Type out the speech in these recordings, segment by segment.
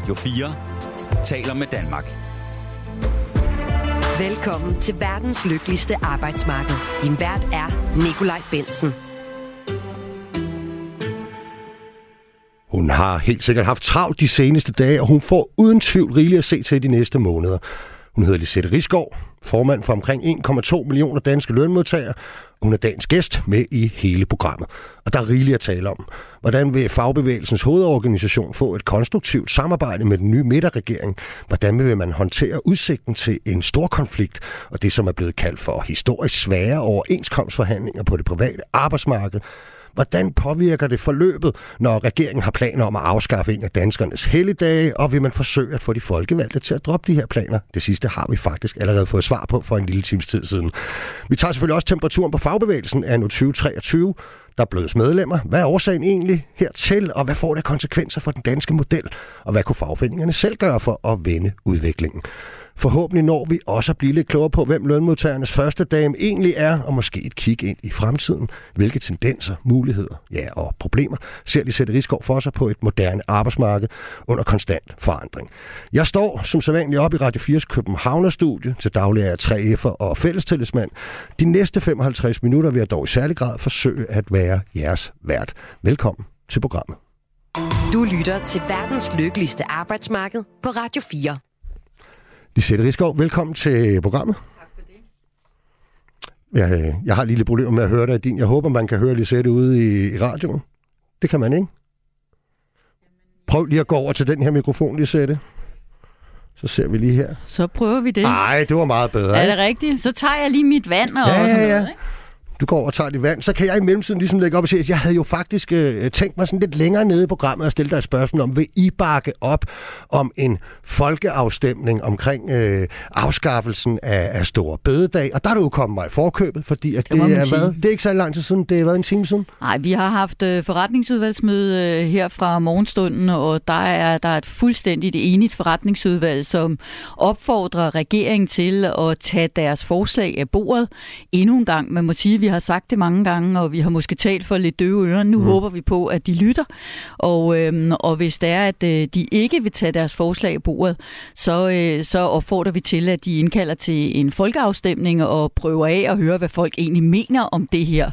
Radio 4 taler med Danmark. Velkommen til verdens lykkeligste arbejdsmarked. Din vært er Nikolaj Bensen. Hun har helt sikkert haft travlt de seneste dage, og hun får uden tvivl rigeligt at se til de næste måneder. Hun hedder Lisette Risgaard, formand for omkring 1,2 millioner danske lønmodtagere. Hun er dagens gæst med i hele programmet. Og der er rigeligt at tale om. Hvordan vil fagbevægelsens hovedorganisation få et konstruktivt samarbejde med den nye midterregering? Hvordan vil man håndtere udsigten til en stor konflikt og det, som er blevet kaldt for historisk svære overenskomstforhandlinger på det private arbejdsmarked? Hvordan påvirker det forløbet, når regeringen har planer om at afskaffe en af danskernes helligdage, og vil man forsøge at få de folkevalgte til at droppe de her planer? Det sidste har vi faktisk allerede fået svar på for en lille times tid siden. Vi tager selvfølgelig også temperaturen på fagbevægelsen af nu 2023. Der blødes medlemmer. Hvad er årsagen egentlig hertil, og hvad får det konsekvenser for den danske model? Og hvad kunne fagforeningerne selv gøre for at vende udviklingen? Forhåbentlig når vi også at blive lidt klogere på, hvem lønmodtagernes første dame egentlig er, og måske et kig ind i fremtiden. Hvilke tendenser, muligheder ja, og problemer ser de sætte Rigsgaard for sig på et moderne arbejdsmarked under konstant forandring. Jeg står som sædvanligt op i Radio 4's Københavnerstudie. Til daglig er jeg 3F'er og fællestillidsmand. De næste 55 minutter vil jeg dog i særlig grad forsøge at være jeres vært. Velkommen til programmet. Du lytter til verdens lykkeligste arbejdsmarked på Radio 4. Lisette Rigsgaard, velkommen til programmet. Tak for det. Jeg, jeg har lige lidt problemer med at høre dig i din. Jeg håber, man kan høre Lisette ude i, i radioen. Det kan man ikke. Prøv lige at gå over til den her mikrofon, Lisette. Så ser vi lige her. Så prøver vi det. Nej, det var meget bedre. er ikke? det rigtigt? Så tager jeg lige mit vand og Ja, sådan ja, noget, ja. ikke? Du går og tager dit vand. Så kan jeg i mellemtiden ligesom lægge op og sige, at jeg havde jo faktisk øh, tænkt mig sådan lidt længere nede i programmet og stille dig et spørgsmål om, vil I bakke op om en folkeafstemning omkring øh, afskaffelsen af, af Store Bødedag? Og der er du jo kommet mig i forkøbet, fordi at Det det, er, hvad, det er ikke så lang tid siden, det har været en time siden. Nej, vi har haft øh, forretningsudvalgsmøde øh, her fra morgenstunden, og der er der er et fuldstændigt enigt forretningsudvalg, som opfordrer regeringen til at tage deres forslag af bordet endnu en gang. Man må sige, at vi har sagt det mange gange, og vi har måske talt for lidt døve ører. Nu mm. håber vi på, at de lytter, og, øh, og hvis det er, at øh, de ikke vil tage deres forslag af bordet, så, øh, så opfordrer vi til, at de indkalder til en folkeafstemning og prøver af at høre, hvad folk egentlig mener om det her.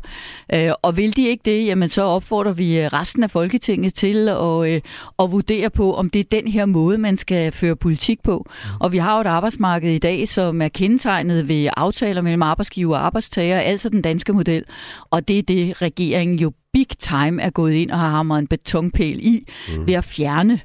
Øh, og vil de ikke det, jamen så opfordrer vi øh, resten af Folketinget til at, øh, at vurdere på, om det er den her måde, man skal føre politik på. Og vi har jo et arbejdsmarked i dag, som er kendetegnet ved aftaler mellem arbejdsgiver og arbejdstager, altså den danske model. Og det er det, regeringen jo big time er gået ind og har hamret en betonpæl i mm. ved at fjerne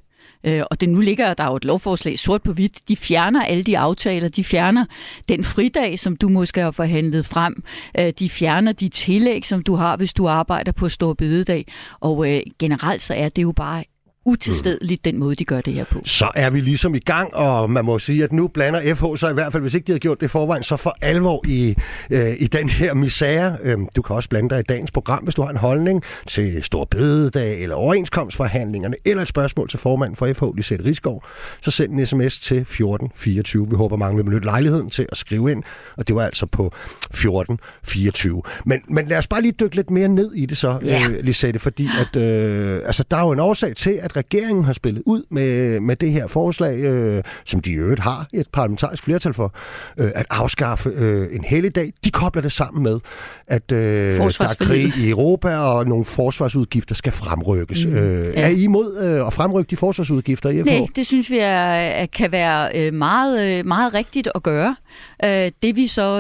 Øh, og det nu ligger der jo et lovforslag sort på hvidt. De fjerner alle de aftaler. De fjerner den fridag, som du måske har forhandlet frem. Øh, de fjerner de tillæg, som du har, hvis du arbejder på Stor Bededag. Og øh, generelt så er det jo bare utilstedeligt, den måde, de gør det her på. Så er vi ligesom i gang, og man må sige, at nu blander FH så i hvert fald, hvis ikke de havde gjort det i forvejen, så for alvor i, øh, i den her misære. Øhm, du kan også blande dig i dagens program, hvis du har en holdning til Stor Bededag eller overenskomstforhandlingerne, eller et spørgsmål til formanden for FH, Lisette Risgaard, så send en sms til 1424. Vi håber, mange vil benytte lejligheden til at skrive ind, og det var altså på 1424. Men, men lad os bare lige dykke lidt mere ned i det så, Ja. øh, Lisette, fordi at, øh, altså, der er jo en årsag til, at regeringen har spillet ud med, med det her forslag, øh, som de i øvrigt har et parlamentarisk flertal for, øh, at afskaffe øh, en helligdag. De kobler det sammen med, at øh, der er krig i Europa, og nogle forsvarsudgifter skal fremrykkes. Mm, øh, ja. Er I imod øh, at fremrykke de forsvarsudgifter i FH? Nej, det synes vi er, kan være øh, meget, øh, meget rigtigt at gøre. Øh, Det vi så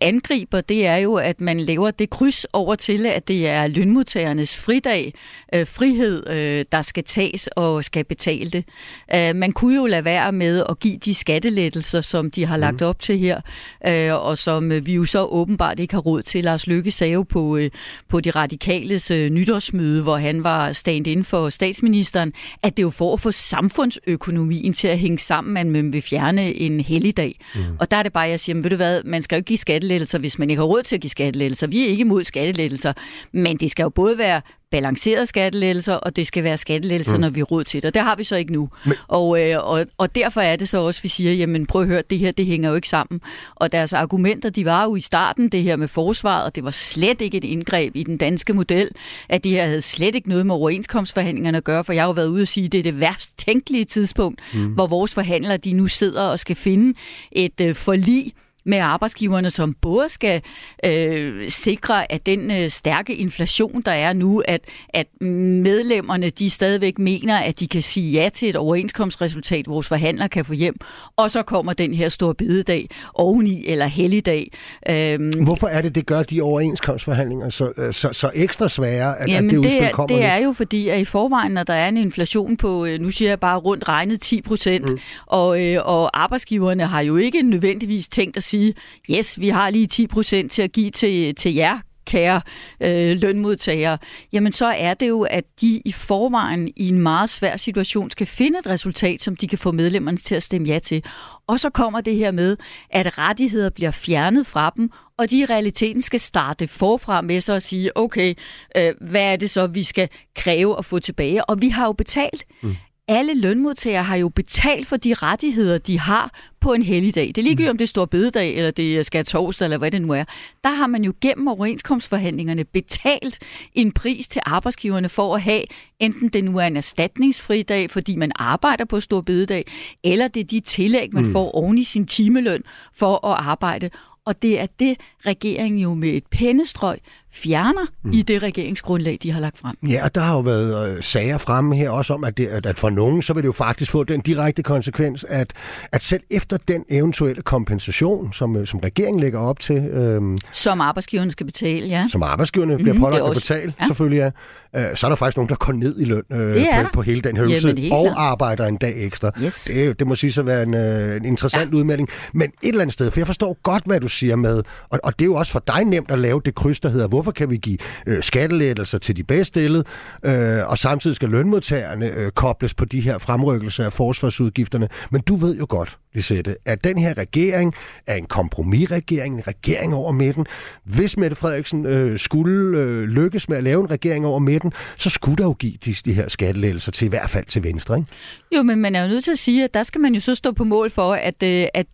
angriber, det er jo, at man laver det kryds over til, at det er lønmodtagernes fridag, frihed, der skal tages og skal betale det. Øh, Man kunne jo lade være med at give de skattelettelser, som de har lagt op til her, øh, og som øh, vi jo så åbenbart ikke har råd til. Lars Løkke sagde jo på, øh, på de radikales øh, nytårsmøde, hvor han var stand inden for statsministeren, at det er jo for at få samfundsøkonomien til at hænge sammen, at man vil fjerne en helligdag. Mm. Og der er det bare, jeg siger, men ved du hvad, man skal jo ikke give skattelettelser, hvis man ikke har råd til at give skattelettelser. Vi er ikke imod skattelettelser, men det skal jo både være balancerede skattelettelser, og det skal være skattelettelser, mm. når vi er råd til det. Og det har vi så ikke nu. Men... Og, øh, og, og derfor er det så også, vi siger, jamen prøv at høre, det her, det hænger jo ikke sammen. Og deres argumenter, de var jo i starten, det her med forsvaret, og det var slet ikke et indgreb i den danske model, at det her havde slet ikke noget med overenskomstforhandlingerne at gøre, for jeg har jo været ude og sige, at det er det værst tænkelige tidspunkt, mm. hvor vores forhandlere, de nu sidder og skal finde et øh, forlig, med arbejdsgiverne, som både skal øh, sikre, at den øh, stærke inflation, der er nu, at, at medlemmerne de stadigvæk mener, at de kan sige ja til et overenskomstresultat, vores forhandlere kan få hjem, og så kommer den her store bededag oveni, eller helligdag. Øhm, Hvorfor er det, det gør de overenskomstforhandlinger så, øh, så, så ekstra svære, at, jamen at det det er, kommer Det er jo fordi, at i forvejen, når der er en inflation på, øh, nu siger jeg bare rundt regnet 10 procent, mm. og, øh, og arbejdsgiverne har jo ikke nødvendigvis tænkt at sige, yes, vi har lige 10 procent til at give til, til jer, kære øh, lønmodtagere, jamen så er det jo, at de i forvejen i en meget svær situation skal finde et resultat, som de kan få medlemmerne til at stemme ja til. Og så kommer det her med, at rettigheder bliver fjernet fra dem, og de i realiteten skal starte forfra med sig og sige, okay, øh, hvad er det så, vi skal kræve at få tilbage? Og vi har jo betalt. Mm alle lønmodtagere har jo betalt for de rettigheder, de har på en helligdag. Det er ligegyldigt, om det står bededag, eller det skal torsdag, eller hvad det nu er. Der har man jo gennem overenskomstforhandlingerne betalt en pris til arbejdsgiverne for at have, enten det nu er en erstatningsfri dag, fordi man arbejder på stor bededag, eller det er de tillæg, man mm. får oven i sin timeløn for at arbejde. Og det er det, regeringen jo med et pennestrøg fjerner mm. i det regeringsgrundlag, de har lagt frem. Ja, og der har jo været øh, sager fremme her også om, at, det, at, at for nogen, så vil det jo faktisk få den direkte konsekvens, at, at selv efter den eventuelle kompensation, som, øh, som regeringen lægger op til... Øh, som arbejdsgiverne skal betale, ja. Som arbejdsgiverne mm-hmm, bliver pålagt at betale, ja. selvfølgelig ja. Øh, så er der faktisk nogen, der går ned i løn øh, på, på hele den her øvelse, og klar. arbejder en dag ekstra. Yes. Det, det må sige så være en, øh, en interessant ja. udmelding. Men et eller andet sted, for jeg forstår godt, hvad du siger med, og, og det er jo også for dig nemt at lave det kryds, der hedder, hvorfor kan vi give øh, skattelettelser til de bedst stillede, øh, og samtidig skal lønmodtagerne øh, kobles på de her fremrykkelser af forsvarsudgifterne. Men du ved jo godt, Lisette, at den her regering er en kompromisregering, en regering over midten. Hvis Mette Frederiksen øh, skulle øh, lykkes med at lave en regering over midten, så skulle der jo give de, de her skattelettelser til i hvert fald til Venstre, ikke? Jo, men man er jo nødt til at sige, at der skal man jo så stå på mål for, at, øh, at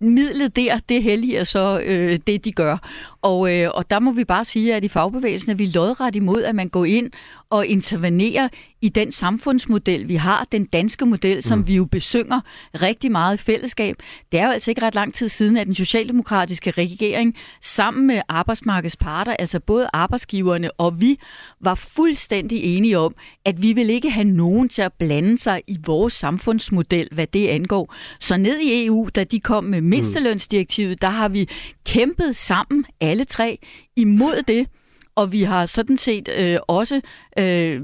midlet der, det helliger så øh, det, de gør. Og, øh, og der må vi bare sige, at i fagbevægelsen er vi lodret imod, at man går ind og intervenerer i den samfundsmodel, vi har, den danske model, som mm. vi jo besynger rigtig meget i fællesskab. Det er jo altså ikke ret lang tid siden, at den socialdemokratiske regering sammen med arbejdsmarkedets parter, altså både arbejdsgiverne og vi, var fuldstændig enige om, at vi vil ikke have nogen til at blande sig i vores samfundsmodel, hvad det angår. Så ned i EU, da de kom med mindstelønsdirektivet, der har vi kæmpet sammen, alle tre, imod det. Og vi har sådan set øh, også øh,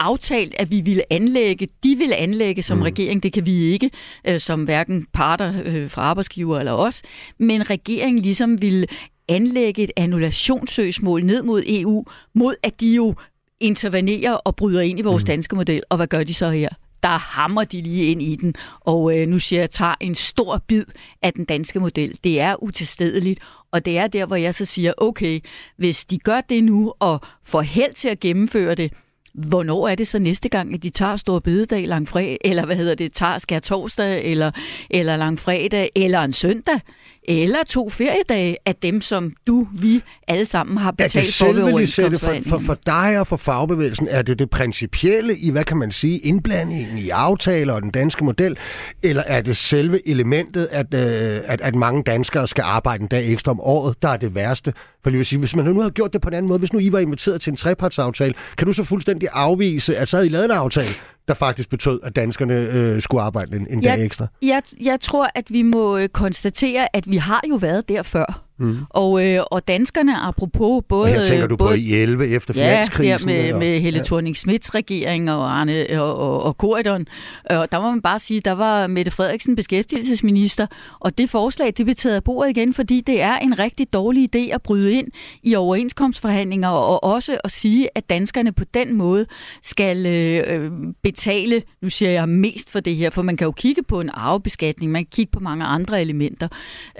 aftalt, at vi ville anlægge, de ville anlægge som mm. regering, det kan vi ikke, øh, som hverken parter øh, fra arbejdsgiver eller os, men regeringen ligesom ville anlægge et annullationssøgsmål ned mod EU, mod at de jo intervenerer og bryder ind i vores mm. danske model. Og hvad gør de så her? Der hammer de lige ind i den, og øh, nu siger jeg, tager en stor bid af den danske model. Det er utilstedeligt, og det er der, hvor jeg så siger, okay, hvis de gør det nu og får held til at gennemføre det, Hvornår er det så næste gang, at de tager Stor Bededag langfredag, eller hvad hedder det, tager skær torsdag, eller, eller langfredag, eller en søndag? Eller to feriedage af dem, som du, vi alle sammen har betalt for ved overenskomstforhandlingen. For, for, for dig og for fagbevægelsen er det det principielle i, hvad kan man sige, indblandingen i aftaler og den danske model, eller er det selve elementet, at, øh, at, at mange danskere skal arbejde en dag ekstra om året, der er det værste? For jeg vil sige, hvis man nu havde gjort det på en anden måde, hvis nu I var inviteret til en trepartsaftale, kan du så fuldstændig afvise, at så havde I lavet en aftale, der faktisk betød, at danskerne øh, skulle arbejde en, en jeg, dag ekstra? Jeg, jeg tror, at vi må øh, konstatere, at vi har jo været der før. Mm. Og, øh, og danskerne, apropos både... Og her tænker du både, på i 11 efter ja, finanskrisen? Ja, med, med Helle ja. thorning Smiths regering og Arne og, og, og Corridon. Og der må man bare sige, der var Mette Frederiksen beskæftigelsesminister, og det forslag, det blev taget af bordet igen, fordi det er en rigtig dårlig idé at bryde ind i overenskomstforhandlinger, og også at sige, at danskerne på den måde skal øh, betale, nu siger jeg mest for det her, for man kan jo kigge på en arvebeskatning, man kan kigge på mange andre elementer.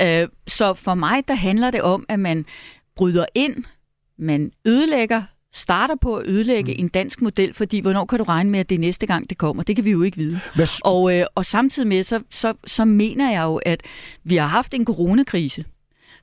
Øh, så for mig, der handler det om, at man bryder ind, man ødelægger starter på at ødelægge mm. en dansk model, fordi hvornår kan du regne med, at det er næste gang, det kommer? Det kan vi jo ikke vide. Hvad... Og, øh, og samtidig med, så, så, så mener jeg jo, at vi har haft en coronakrise.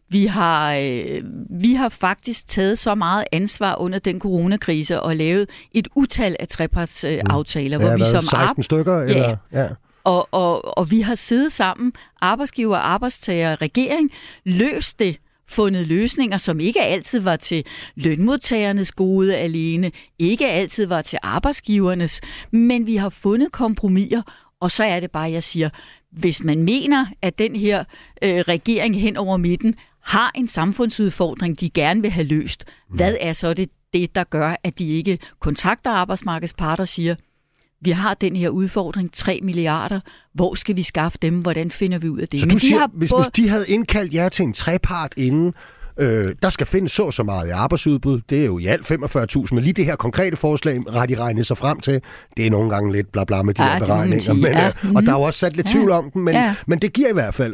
Vi har, øh, vi har faktisk taget så meget ansvar under den coronakrise og lavet et utal af trepartsaftaler, øh, mm. ja, hvor vi som 16 stykker? Ja, eller? ja. Og, og, og vi har siddet sammen, arbejdsgiver, arbejdstager, regering, løst det fundet løsninger, som ikke altid var til lønmodtagernes gode alene, ikke altid var til arbejdsgivernes, men vi har fundet kompromiser, og så er det bare, jeg siger, hvis man mener, at den her øh, regering hen over midten har en samfundsudfordring, de gerne vil have løst, hvad er så det, det, der gør, at de ikke kontakter arbejdsmarkedsparter og siger, vi har den her udfordring, 3 milliarder. Hvor skal vi skaffe dem? Hvordan finder vi ud af det? Så Men du de siger, har hvis, både... hvis de havde indkaldt jer til en trepart inden, Øh, der skal findes så så meget i arbejdsudbud. Det er jo i alt 45.000, men lige det her konkrete forslag har de regnet sig frem til. Det er nogle gange lidt bla bla med de ja, her beregninger. Men, ja. mm-hmm. Og der er jo også sat lidt ja. tvivl om dem, men, ja. men det giver i hvert fald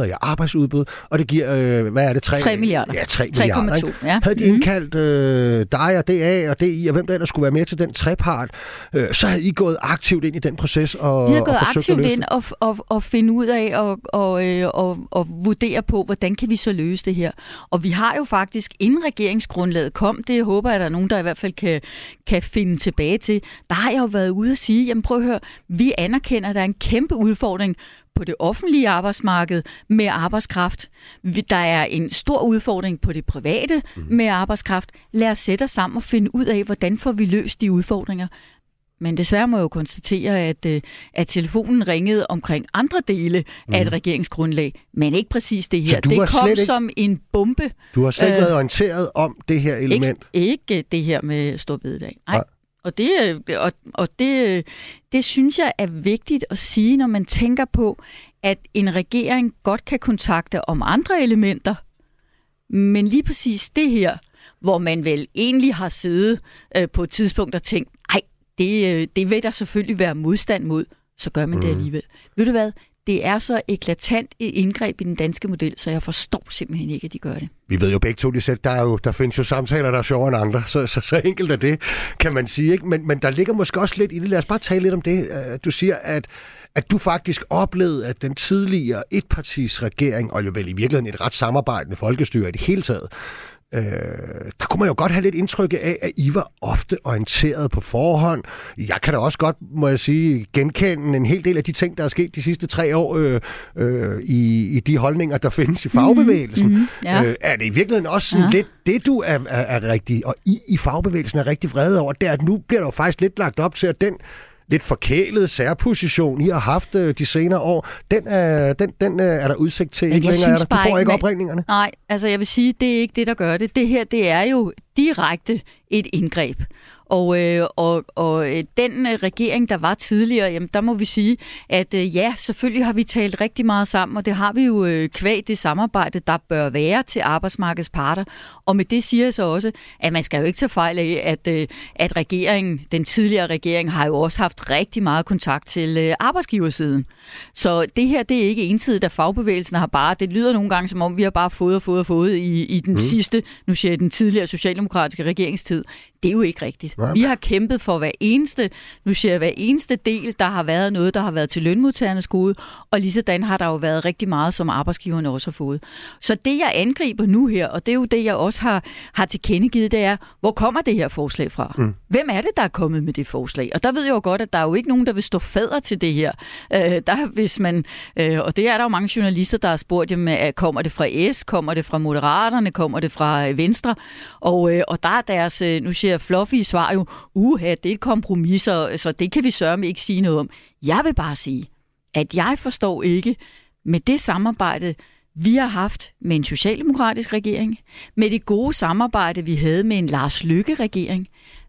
8.500 i arbejdsudbud, og det giver, øh, hvad er det? 3, 3 milliarder. Ja, 3 3, milliarder. Ikke? Ja. Havde de mm-hmm. indkaldt øh, dig og DA og DI, og hvem der ellers skulle være med til den trepart, øh, så havde I gået aktivt ind i den proces og Vi har gået aktivt ind og, og, og finde ud af og, og, øh, og, og vurdere på, hvordan kan vi så løse det her. Og vi har jo faktisk, inden regeringsgrundlaget kom, det håber jeg, at der er nogen, der i hvert fald kan, kan finde tilbage til, der har jeg jo været ude at sige, jamen prøv at høre, vi anerkender, at der er en kæmpe udfordring på det offentlige arbejdsmarked med arbejdskraft. Der er en stor udfordring på det private mm. med arbejdskraft. Lad os sætte os sammen og finde ud af, hvordan får vi løst de udfordringer. Men desværre må jeg jo konstatere, at, øh, at telefonen ringede omkring andre dele mm. af et mhm. regeringsgrundlag, men ikke præcis det her. Det kom ikke, som en bombe. Du har slet ikke øh, været orienteret om det her element? Ikke, ikke det her med storbededag. Nej. Nej. Og, det, øh, og, og det, det synes jeg er vigtigt at sige, når man tænker på, at en regering godt kan kontakte om andre elementer, men lige præcis det her, hvor man vel egentlig har siddet øh, på et tidspunkt og tænkt, det, øh, det vil der selvfølgelig være modstand mod, så gør man mm. det alligevel. Ved du hvad? Det er så eklatant et indgreb i den danske model, så jeg forstår simpelthen ikke, at de gør det. Vi ved jo begge to, de selv, der, er jo, der findes jo samtaler, der er sjovere end andre, så, så, så enkelt er det, kan man sige. Ikke? Men, men der ligger måske også lidt i det. Lad os bare tale lidt om det. Øh, du siger, at at du faktisk oplevede, at den tidligere etpartis regering, og jo vel i virkeligheden et ret samarbejdende folkestyre i det hele taget, Øh, der kunne man jo godt have lidt indtryk af, at I var ofte orienteret på forhånd. Jeg kan da også godt, må jeg sige, genkende en hel del af de ting, der er sket de sidste tre år øh, øh, i, i de holdninger, der findes i mhm, fagbevægelsen. Mm-hmm, ja. øh, er det i virkeligheden også sådan ja. lidt det, du er, er, er rigtig, og I i fagbevægelsen er rigtig vrede over, det er, at nu bliver der jo faktisk lidt lagt op til, at den lidt forkælede særposition, I har haft øh, de senere år, den er, den, den øh, er der udsigt til ikke længere. Er der. Du får ikke opringningerne. Nej, altså jeg vil sige, det er ikke det, der gør det. Det her, det er jo direkte et indgreb. Og, øh, og, og øh, den øh, regering, der var tidligere, jamen, der må vi sige, at øh, ja, selvfølgelig har vi talt rigtig meget sammen, og det har vi jo øh, kvæg det samarbejde, der bør være til arbejdsmarkedets parter. Og med det siger jeg så også, at man skal jo ikke tage fejl af, at, øh, at regeringen, den tidligere regering, har jo også haft rigtig meget kontakt til øh, arbejdsgiversiden. Så det her, det er ikke ensidigt, at fagbevægelsen har bare, det lyder nogle gange som om, vi har bare fået og fået og fået i, i den mm. sidste, nu siger jeg den tidligere socialdemokratiske regeringstid. Det er jo ikke rigtigt. Nej. Vi har kæmpet for hver eneste, nu siger jeg hver eneste del, der har været noget, der har været til lønmodtagernes gode, og lige sådan har der jo været rigtig meget, som arbejdsgiverne også har fået. Så det, jeg angriber nu her, og det er jo det, jeg også har, har tilkendegivet, det er, hvor kommer det her forslag fra? Mm. Hvem er det, der er kommet med det forslag? Og der ved jeg jo godt, at der er jo ikke nogen, der vil stå fader til det her. Øh, der, hvis man, øh, og det er der jo mange journalister, der har spurgt, jamen, kommer det fra S, kommer det fra Moderaterne, kommer det fra Venstre? Og, øh, og der er deres, øh, nu siger siger fluffy svar jo, uha, det er kompromis, så, så det kan vi sørge ikke sige noget om. Jeg vil bare sige, at jeg forstår ikke med det samarbejde, vi har haft med en socialdemokratisk regering, med det gode samarbejde, vi havde med en Lars Lykke-regering,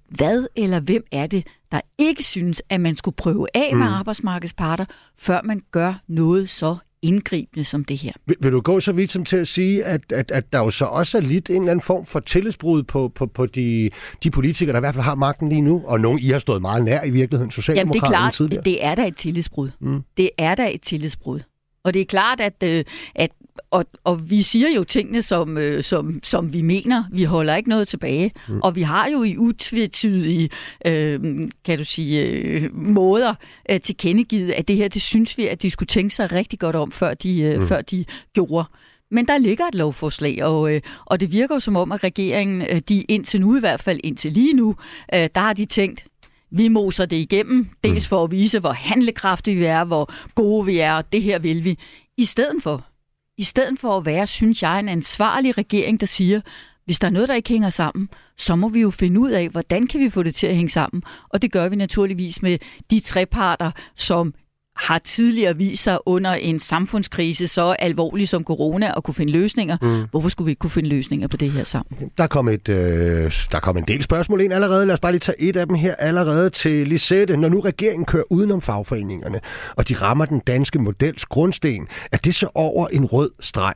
hvad eller hvem er det, der ikke synes, at man skulle prøve af med mm. arbejdsmarkedsparter, før man gør noget så indgribende som det her. Vil, vil du gå så vidt som til at sige, at, at, at der jo så også er lidt en eller anden form for tillidsbrud på, på, på de, de politikere, der i hvert fald har magten lige nu, og nogen I har stået meget nær i virkeligheden, Socialdemokraterne Jamen det er klart, tidligere. det er da et tillidsbrud. Mm. Det er da et tillidsbrud. Og det er klart, at, øh, at og, og vi siger jo tingene, som, øh, som, som vi mener. Vi holder ikke noget tilbage. Mm. Og vi har jo i utvetydige, øh, kan du sige, øh, måder øh, tilkendegivet, at det her, det synes vi, at de skulle tænke sig rigtig godt om, før de, øh, mm. før de gjorde. Men der ligger et lovforslag, og, øh, og det virker jo som om, at regeringen, øh, de indtil nu i hvert fald, indtil lige nu, øh, der har de tænkt, vi moser det igennem, dels for at vise, hvor handlekraftige vi er, hvor gode vi er, og det her vil vi. I stedet for, i stedet for at være, synes jeg, en ansvarlig regering, der siger, hvis der er noget, der ikke hænger sammen, så må vi jo finde ud af, hvordan kan vi få det til at hænge sammen. Og det gør vi naturligvis med de tre parter, som har tidligere vist sig under en samfundskrise så alvorlig som corona at kunne finde løsninger. Mm. Hvorfor skulle vi ikke kunne finde løsninger på det her sammen? Der kom, et, øh, der kom en del spørgsmål ind allerede. Lad os bare lige tage et af dem her allerede til Lisette. Når nu regeringen kører udenom fagforeningerne, og de rammer den danske models grundsten, er det så over en rød streg?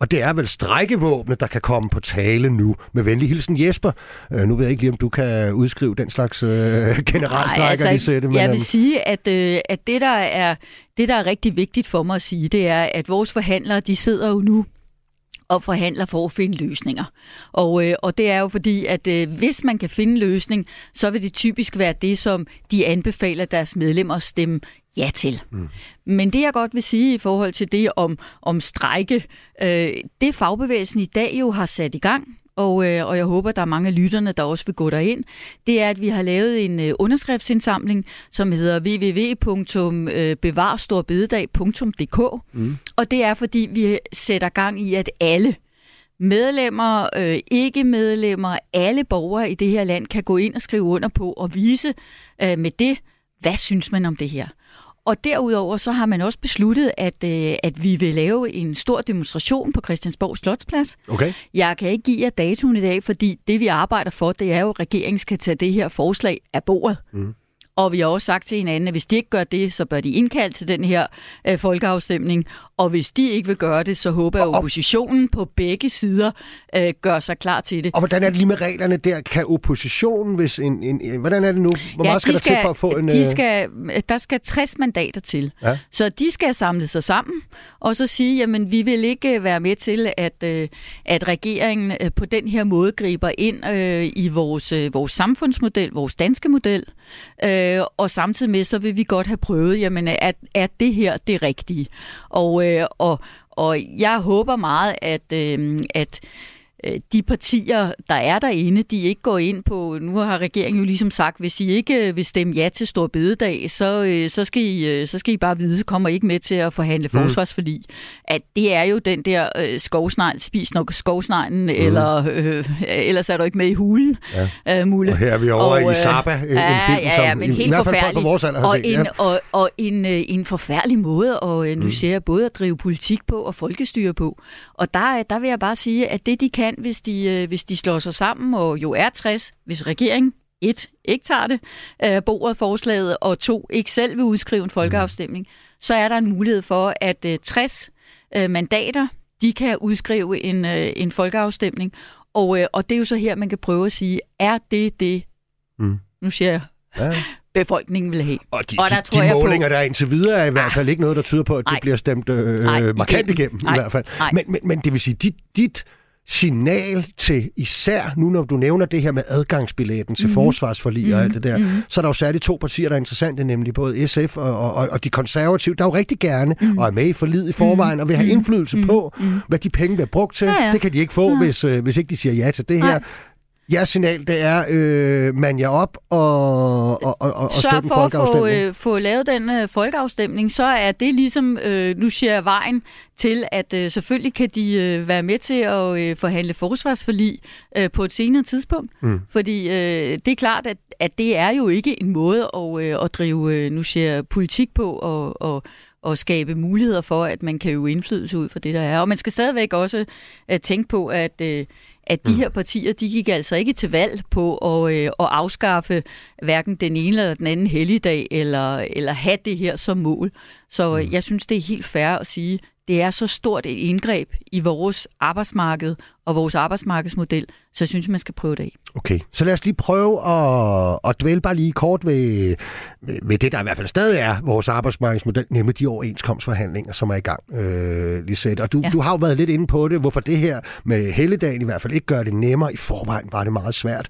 Og det er vel strækkevåbnet, der kan komme på tale nu. Med venlig hilsen Jesper. Øh, nu ved jeg ikke lige, om du kan udskrive den slags øh, generalstrækker, altså, de Men, jeg vil sige, at, øh, at det, der er, det, der er rigtig vigtigt for mig at sige, det er, at vores forhandlere, de sidder jo nu og forhandler for at finde løsninger. Og, øh, og det er jo fordi, at øh, hvis man kan finde løsning, så vil det typisk være det, som de anbefaler deres medlemmer at stemme ja til. Mm. Men det jeg godt vil sige i forhold til det om, om strejke, øh, det fagbevægelsen i dag jo har sat i gang, og, øh, og jeg håber, der er mange af lytterne, der også vil gå derind, det er, at vi har lavet en øh, underskriftsindsamling, som hedder www.bevarstorbededag.dk, mm. og det er, fordi vi sætter gang i, at alle medlemmer, øh, ikke medlemmer, alle borgere i det her land kan gå ind og skrive under på og vise øh, med det, hvad synes man om det her. Og derudover så har man også besluttet, at, øh, at vi vil lave en stor demonstration på Christiansborg Slotsplads. Okay. Jeg kan ikke give jer datoen i dag, fordi det vi arbejder for, det er jo, at regeringen skal tage det her forslag af bordet. Mm. Og vi har også sagt til hinanden, at hvis de ikke gør det, så bør de indkalde til den her øh, folkeafstemning. Og hvis de ikke vil gøre det, så håber jeg, at oppositionen på begge sider øh, gør sig klar til det. Og hvordan er det lige med reglerne der? Kan oppositionen, hvis en... en, en hvordan er det nu? Hvor ja, meget skal, skal der til for at få en... De øh, skal, der skal 60 mandater til. Ja. Så de skal samle sig sammen, og så sige, jamen vi vil ikke være med til, at, øh, at regeringen på den her måde griber ind øh, i vores, øh, vores samfundsmodel, vores danske model. Øh, og samtidig med, så vil vi godt have prøvet, jamen, at, er det her det rigtige? Og, øh, og, og jeg håber meget, at, øh, at de partier, der er derinde, de ikke går ind på, nu har regeringen jo ligesom sagt, hvis I ikke øh, vil stemme ja til Stor Bededag, så, øh, så, skal, I, så skal I bare vide, så kommer I ikke med til at forhandle mm. forsvarsforlig. At det er jo den der øh, skovsnegl, spis nok skovsneglen, mm. eller øh, ellers er du ikke med i hulen, ja. øh, Mulle. Og her er vi over og, i Saba, øh, en film, ja, ja, ja, men i, helt forfærdelig. På vores alder og, set, en, ja. og, og en, en forfærdelig måde, og nu mm. både at drive politik på og folkestyre på. Og der, der vil jeg bare sige, at det de kan, hvis de øh, hvis de slår sig sammen, og jo er 60, hvis regeringen et, ikke tager det, øh, bordet forslaget, og to, ikke selv vil udskrive en folkeafstemning, mm. så er der en mulighed for, at øh, 60 øh, mandater, de kan udskrive en, øh, en folkeafstemning, og, øh, og det er jo så her, man kan prøve at sige, er det det, mm. nu siger jeg, ja. befolkningen vil have. Og de, og der de, tror de jeg målinger, på, der er indtil videre, er i hvert fald ikke noget, der tyder på, at det bliver stemt øh, nej, markant igennem, igennem nej, i hvert fald. Men, men, men det vil sige, dit, dit signal til især, nu når du nævner det her med adgangsbilletten til mm-hmm. forsvarsforlig mm-hmm. og alt det der, mm-hmm. så er der jo særligt to partier, der er interessante, nemlig både SF og, og, og de konservative, der jo rigtig gerne mm-hmm. og er med i forliget i forvejen mm-hmm. og vil have mhm. indflydelse mm-hmm. på, mhm. hvad de penge bliver brugt til. Ja, ja. Det kan de ikke få, ja. hvis, øh, hvis ikke de siger ja til det her. Nej. Jeres signal, det er, øh, man jer op og, og, og, og folkeafstemning. for at få, øh, få lavet den øh, folkeafstemning, så er det ligesom, øh, nu siger jeg vejen til, at øh, selvfølgelig kan de øh, være med til at øh, forhandle forsvarsforlig øh, på et senere tidspunkt. Mm. Fordi øh, det er klart, at, at det er jo ikke en måde at, øh, at drive, øh, nu siger politik på og, og og skabe muligheder for, at man kan jo indflydelse ud for det, der er. Og man skal stadigvæk også uh, tænke på, at, uh, at de mm. her partier, de gik altså ikke til valg på at, uh, at afskaffe hverken den ene eller den anden helligdag, eller, eller have det her som mål. Så uh, jeg synes, det er helt fair at sige, det er så stort et indgreb i vores arbejdsmarked og vores arbejdsmarkedsmodel, så jeg synes, man skal prøve det af. Okay, så lad os lige prøve at, at dvæle bare lige kort ved, ved det, der i hvert fald stadig er vores arbejdsmarkedsmodel, nemlig de overenskomstforhandlinger, som er i gang, øh, Lisette. Og du, ja. du har jo været lidt inde på det, hvorfor det her med helligdagen i hvert fald ikke gør det nemmere. I forvejen var det meget svært,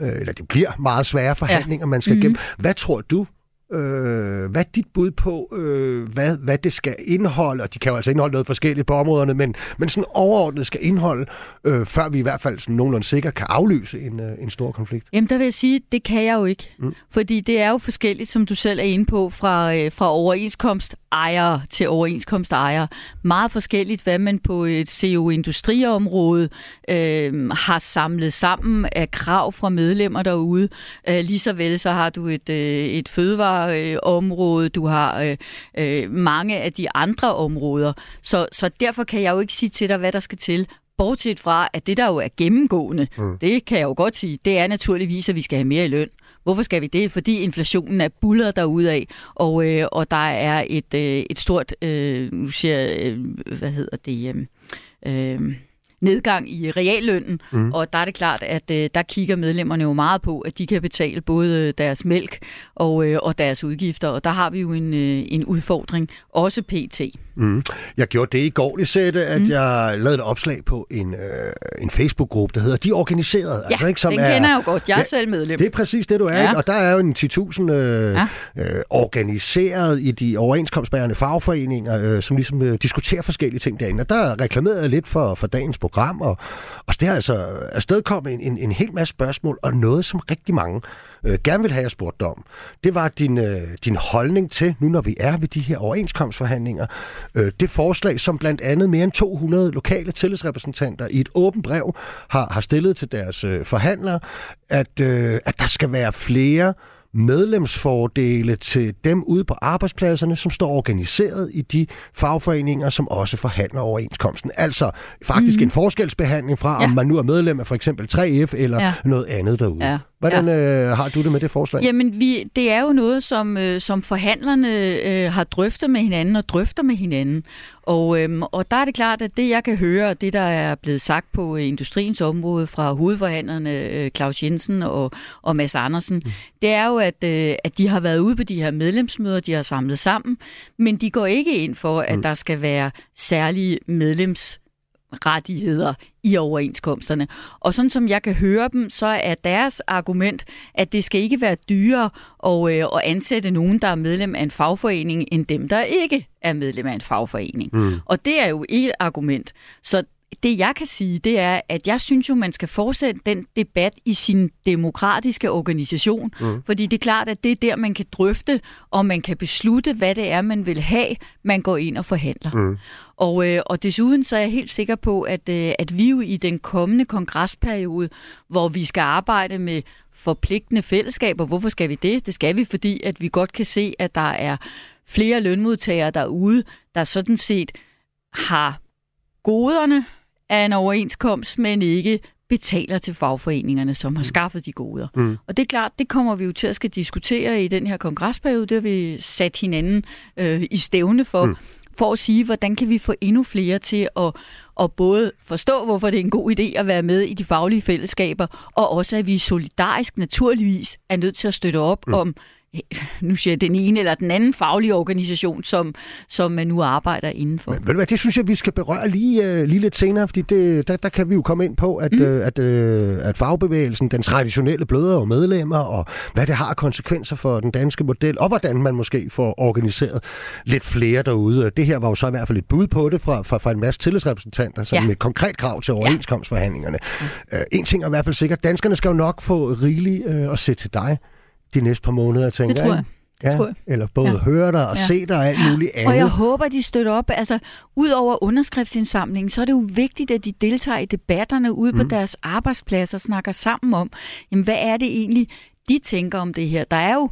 øh, eller det bliver meget svære forhandlinger, ja. man skal mm-hmm. gennem. Hvad tror du, Øh, hvad er dit bud på, øh, hvad, hvad det skal indeholde? Og de kan jo altså indeholde noget forskelligt på områderne, men, men sådan overordnet skal indeholde, øh, før vi i hvert fald sådan nogenlunde sikkert kan afløse en, øh, en stor konflikt. Jamen der vil jeg sige, det kan jeg jo ikke. Mm. Fordi det er jo forskelligt, som du selv er inde på, fra, øh, fra overenskomstejere til overenskomstejere. Meget forskelligt, hvad man på et CO-industriområde øh, har samlet sammen af krav fra medlemmer derude. Øh, lige så vel så har du et, øh, et fødevare fødevareområde, du har øh, øh, mange af de andre områder. Så, så derfor kan jeg jo ikke sige til dig, hvad der skal til. Bortset fra, at det der jo er gennemgående, mm. det kan jeg jo godt sige, det er naturligvis, at vi skal have mere i løn. Hvorfor skal vi det? Fordi inflationen er bullet af, og, øh, og der er et, øh, et stort, øh, nu siger øh, hvad hedder det, øh, øh, nedgang i reallønnen, mm. og der er det klart, at øh, der kigger medlemmerne jo meget på, at de kan betale både øh, deres mælk og, øh, og deres udgifter, og der har vi jo en, øh, en udfordring, også PT. Mm. Jeg gjorde det i går, sætte, at mm. jeg lavede et opslag på en, øh, en Facebook-gruppe, der hedder De Organiserede. Ja, altså, ikke, som den er, kender jeg jo godt. Jeg er ja, selv medlem. Det er præcis det, du er. Ja. Ikke? Og der er jo en 10.000 øh, ja. øh, organiseret i de overenskomstbærende fagforeninger, øh, som ligesom øh, diskuterer forskellige ting derinde. Og der reklamerede jeg lidt for, for dagens program, og, og det har altså afstedkommet en, en, en hel masse spørgsmål, og noget, som rigtig mange øh, gerne vil have jeg spurgt om, det var din, øh, din holdning til, nu når vi er ved de her overenskomstforhandlinger, øh, det forslag, som blandt andet mere end 200 lokale tillidsrepræsentanter i et åbent brev har, har stillet til deres øh, forhandlere, at, øh, at der skal være flere medlemsfordele til dem ude på arbejdspladserne, som står organiseret i de fagforeninger, som også forhandler overenskomsten. Altså faktisk mm-hmm. en forskelsbehandling fra, ja. om man nu er medlem af for eksempel 3F eller ja. noget andet derude. Ja. Hvordan ja. øh, har du det med det forslag? Jamen, vi, det er jo noget, som, øh, som forhandlerne øh, har drøftet med hinanden og drøfter med hinanden. Og, øh, og der er det klart, at det jeg kan høre, det der er blevet sagt på øh, industriens område fra hovedforhandlerne øh, Claus Jensen og, og Mads Andersen, mm. det er jo, at, øh, at de har været ude på de her medlemsmøder, de har samlet sammen, men de går ikke ind for, at mm. der skal være særlige medlems rettigheder i overenskomsterne. Og sådan som jeg kan høre dem, så er deres argument, at det skal ikke være dyrere at, øh, at ansætte nogen, der er medlem af en fagforening, end dem, der ikke er medlem af en fagforening. Mm. Og det er jo et argument. Så det jeg kan sige, det er, at jeg synes jo, man skal fortsætte den debat i sin demokratiske organisation. Mm. Fordi det er klart, at det er der, man kan drøfte, og man kan beslutte, hvad det er, man vil have, man går ind og forhandler. Mm. Og, øh, og desuden så er jeg helt sikker på, at, øh, at vi jo i den kommende kongresperiode, hvor vi skal arbejde med forpligtende fællesskaber, hvorfor skal vi det? Det skal vi, fordi at vi godt kan se, at der er flere lønmodtagere derude, der sådan set har goderne af en overenskomst, men ikke betaler til fagforeningerne, som har mm. skaffet de goder. Mm. Og det er klart, det kommer vi jo til at skal diskutere i den her kongresperiode. Det har vi sat hinanden øh, i stævne for, mm. for at sige, hvordan kan vi få endnu flere til at, at både forstå, hvorfor det er en god idé at være med i de faglige fællesskaber, og også at vi solidarisk naturligvis er nødt til at støtte op mm. om nu siger jeg, den ene eller den anden faglige organisation, som, som man nu arbejder indenfor. Men, ved du hvad, det synes jeg, vi skal berøre lige, uh, lige lidt senere, fordi det, der, der kan vi jo komme ind på, at, mm. uh, at, uh, at fagbevægelsen, den traditionelle bløder og medlemmer, og hvad det har konsekvenser for den danske model, og hvordan man måske får organiseret lidt flere derude. Det her var jo så i hvert fald et bud på det fra, fra, fra en masse tillidsrepræsentanter, som ja. et konkret krav til overenskomstforhandlingerne. Ja. Uh, en ting er i hvert fald sikkert, danskerne skal jo nok få rigeligt uh, at se til dig de næste par måneder, tænker det tror jeg. Det ja, tror jeg. Eller både ja. høre dig og ja. se dig og alt muligt andet. Og jeg håber, de støtter op. Altså, ud over underskriftsindsamlingen, så er det jo vigtigt, at de deltager i debatterne ude mm. på deres arbejdspladser og snakker sammen om, jamen, hvad er det egentlig, de tænker om det her. Der er jo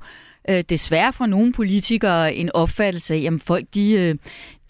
øh, desværre for nogle politikere en opfattelse af, at folk de, øh,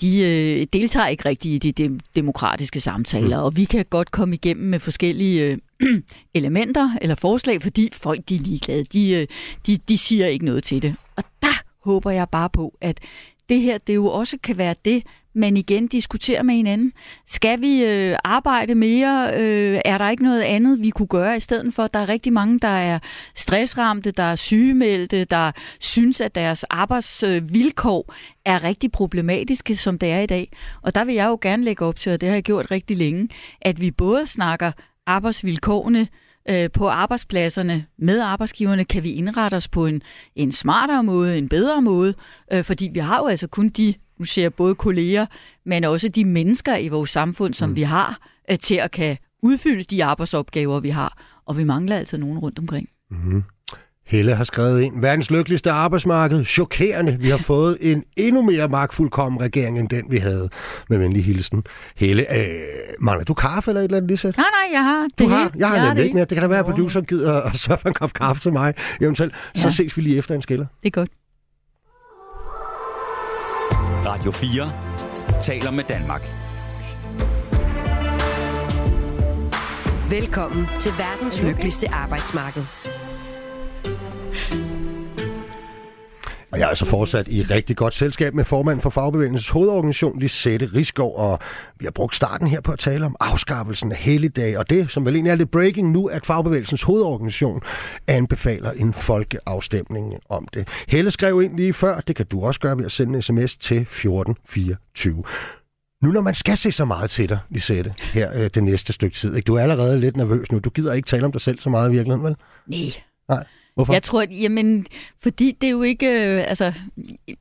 de øh, deltager ikke rigtigt i de, de demokratiske samtaler, mm. og vi kan godt komme igennem med forskellige øh, elementer eller forslag, fordi folk de er ligeglade. De, øh, de, de siger ikke noget til det. Og der håber jeg bare på, at det her det jo også kan være det, men igen diskuterer med hinanden. Skal vi øh, arbejde mere? Øh, er der ikke noget andet, vi kunne gøre i stedet for? Der er rigtig mange, der er stressramte, der er sygemeldte, der synes, at deres arbejdsvilkår øh, er rigtig problematiske, som det er i dag. Og der vil jeg jo gerne lægge op til, og det har jeg gjort rigtig længe, at vi både snakker arbejdsvilkårene, øh, på arbejdspladserne med arbejdsgiverne, kan vi indrette os på en, en smartere måde, en bedre måde, øh, fordi vi har jo altså kun de, nu jeg både kolleger, men også de mennesker i vores samfund, som mm. vi har, øh, til at kan udfylde de arbejdsopgaver, vi har. Og vi mangler altså nogen rundt omkring. Mm-hmm. Helle har skrevet ind, verdens lykkeligste arbejdsmarked, chokerende. Vi har fået en endnu mere magtfuldkommen regering, end den vi havde. Med venlig hilsen. Helle, øh, mangler du kaffe eller et eller andet, Lisa? Nej, nej, jeg har det. Du har? Jeg har nemlig ikke mere. Det kan da være, at producer gider at sørge for en kop kaffe til mig. Eventuelt. Ja. Så ses vi lige efter en skiller. Det er godt. Radio 4 taler med Danmark. Velkommen til verdens lykkeligste arbejdsmarked. Og jeg er altså fortsat i rigtig godt selskab med formand for Fagbevægelsens hovedorganisation, Lisette Riskov, og vi har brugt starten her på at tale om afskaffelsen af helligdag, og det, som vel egentlig er lidt breaking nu, at Fagbevægelsens hovedorganisation anbefaler en folkeafstemning om det. Helle skrev ind lige før, det kan du også gøre ved at sende en sms til 1424. Nu når man skal se så meget til dig, Lisette, her øh, det næste stykke tid, ikke? du er allerede lidt nervøs nu, du gider ikke tale om dig selv så meget i virkeligheden, vel? Nej. Nej. Hvorfor? Jeg tror, at, jamen, fordi det er jo ikke, øh, altså,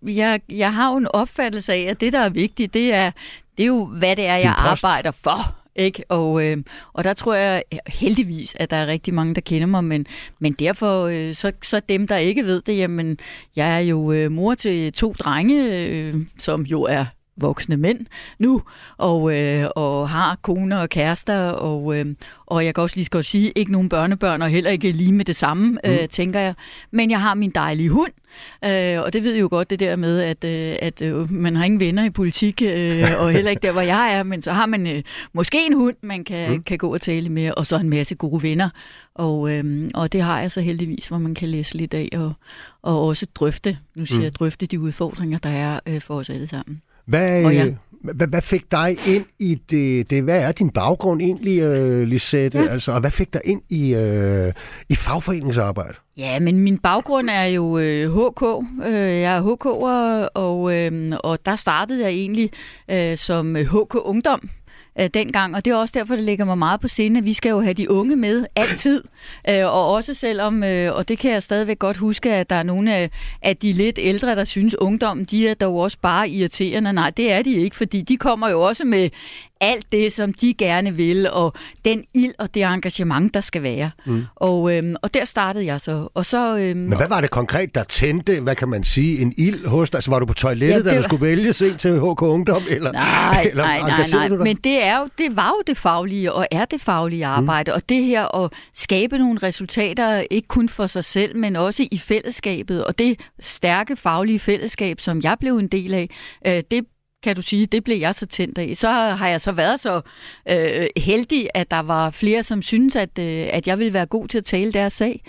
jeg, jeg har jo en opfattelse af, at det, der er vigtigt, det er, det er jo, hvad det er, jeg arbejder for. Ikke? Og, øh, og der tror jeg heldigvis, at der er rigtig mange, der kender mig, men, men derfor, øh, så, så dem, der ikke ved det, jamen, jeg er jo øh, mor til to drenge, øh, som jo er voksne mænd nu, og, øh, og har koner og kærester, og, øh, og jeg kan også lige skal sige, ikke nogen børnebørn, og heller ikke lige med det samme, mm. øh, tænker jeg. Men jeg har min dejlige hund, øh, og det ved jo godt det der med, at, øh, at øh, man har ingen venner i politik, øh, og heller ikke der, hvor jeg er, men så har man øh, måske en hund, man kan, mm. kan gå og tale med, og så en masse gode venner. Og, øh, og det har jeg så heldigvis, hvor man kan læse lidt af, og, og også drøfte, nu siger mm. jeg, drøfte de udfordringer, der er øh, for os alle sammen. Hvad, ja. hvad, hvad fik dig ind i det, det? Hvad er din baggrund egentlig, uh, Lisette? Ja. Altså, og hvad fik dig ind i, uh, i fagforeningsarbejde? Ja, men min baggrund er jo øh, HK. Øh, jeg er HK'er, og, øh, og der startede jeg egentlig øh, som HK Ungdom øh, dengang, og det er også derfor, det ligger mig meget på sinde, at vi skal jo have de unge med altid, øh, og også selvom, øh, og det kan jeg stadigvæk godt huske, at der er nogle af, af de lidt ældre, der synes, ungdommen, de er dog også bare irriterende. Nej, det er de ikke, fordi de kommer jo også med alt det, som de gerne vil, og den ild og det engagement, der skal være. Mm. Og, øhm, og der startede jeg så. Og så øhm, Men hvad var det konkret, der tændte, hvad kan man sige, en ild hos dig? Altså, var du på toilettet, ja, da du skulle vælge se til HK Ungdom? Eller, nej, eller nej, nej, nej. Men det, er jo, det var jo det faglige, og er det faglige mm. arbejde. Mm. Og det her at skabe nogle resultater, ikke kun for sig selv, men også i fællesskabet. Og det stærke faglige fællesskab, som jeg blev en del af, øh, det kan du sige, det blev jeg så tændt af. Så har jeg så været så øh, heldig, at der var flere, som synes, at, øh, at jeg ville være god til at tale deres sag.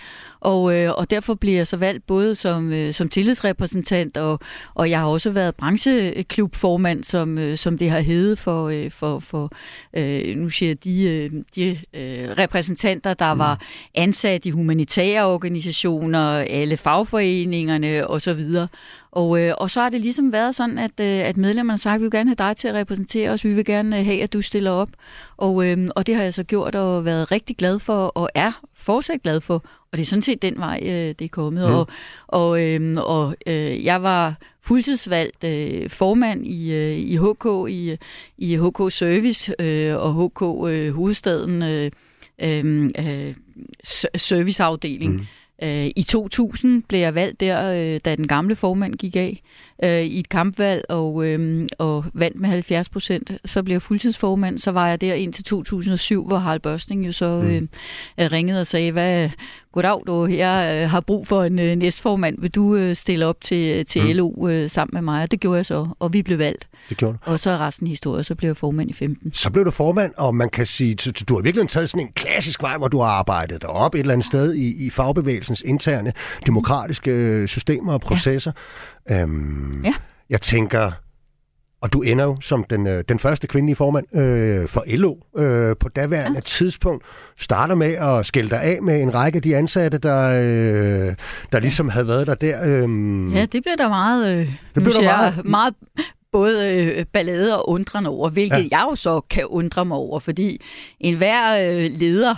Og, øh, og derfor bliver jeg så valgt både som, øh, som tillidsrepræsentant, og, og jeg har også været brancheklubformand, som, øh, som det har heddet for, øh, for, for øh, nu siger jeg, de, øh, de øh, repræsentanter, der mm. var ansat i humanitære organisationer, alle fagforeningerne osv. Og, øh, og så har det ligesom været sådan, at, øh, at medlemmerne har sagt, at vi vil gerne have dig til at repræsentere os, vi vil gerne have, at du stiller op. Og, øh, og det har jeg så gjort og været rigtig glad for, og er fortsat glad for. Og det er sådan set den vej, øh, det er kommet. Mm. Og, og, øh, og øh, jeg var fuldtidsvalgt øh, formand i, øh, i HK, i, i HK Service øh, og HK øh, Hovedstaden øh, øh, øh serviceafdeling. Mm. Øh, I 2000 blev jeg valgt der, øh, da den gamle formand gik af øh, i et kampvalg og, øh, og vandt med 70 procent. Så blev jeg fuldtidsformand. Så var jeg der indtil 2007, hvor Harald Børsning jo så mm. øh, ringede og sagde, hvad, goddag, du her øh, har brug for en øh, næstformand. Vil du øh, stille op til, til mm. LO øh, sammen med mig? Og det gjorde jeg så, og vi blev valgt. Det gjorde du. Og så er resten historie, så blev jeg formand i 15. Så blev du formand, og man kan sige, du har virkelig taget sådan en klassisk vej, hvor du har arbejdet dig op et eller andet sted i, i fagbevægelsens interne demokratiske systemer og processer. Ja. Øhm, ja. Jeg tænker, og du ender jo som den, øh, den første kvindelige formand øh, for LO øh, på daværende ja. tidspunkt. Starter med at skælde dig af med en række af de ansatte, der, øh, der ligesom havde været der der. Øh. Ja, det blev der meget, øh, det blev der meget, meget både øh, ballade og undrende over, hvilket ja. jeg jo så kan undre mig over, fordi enhver øh, leder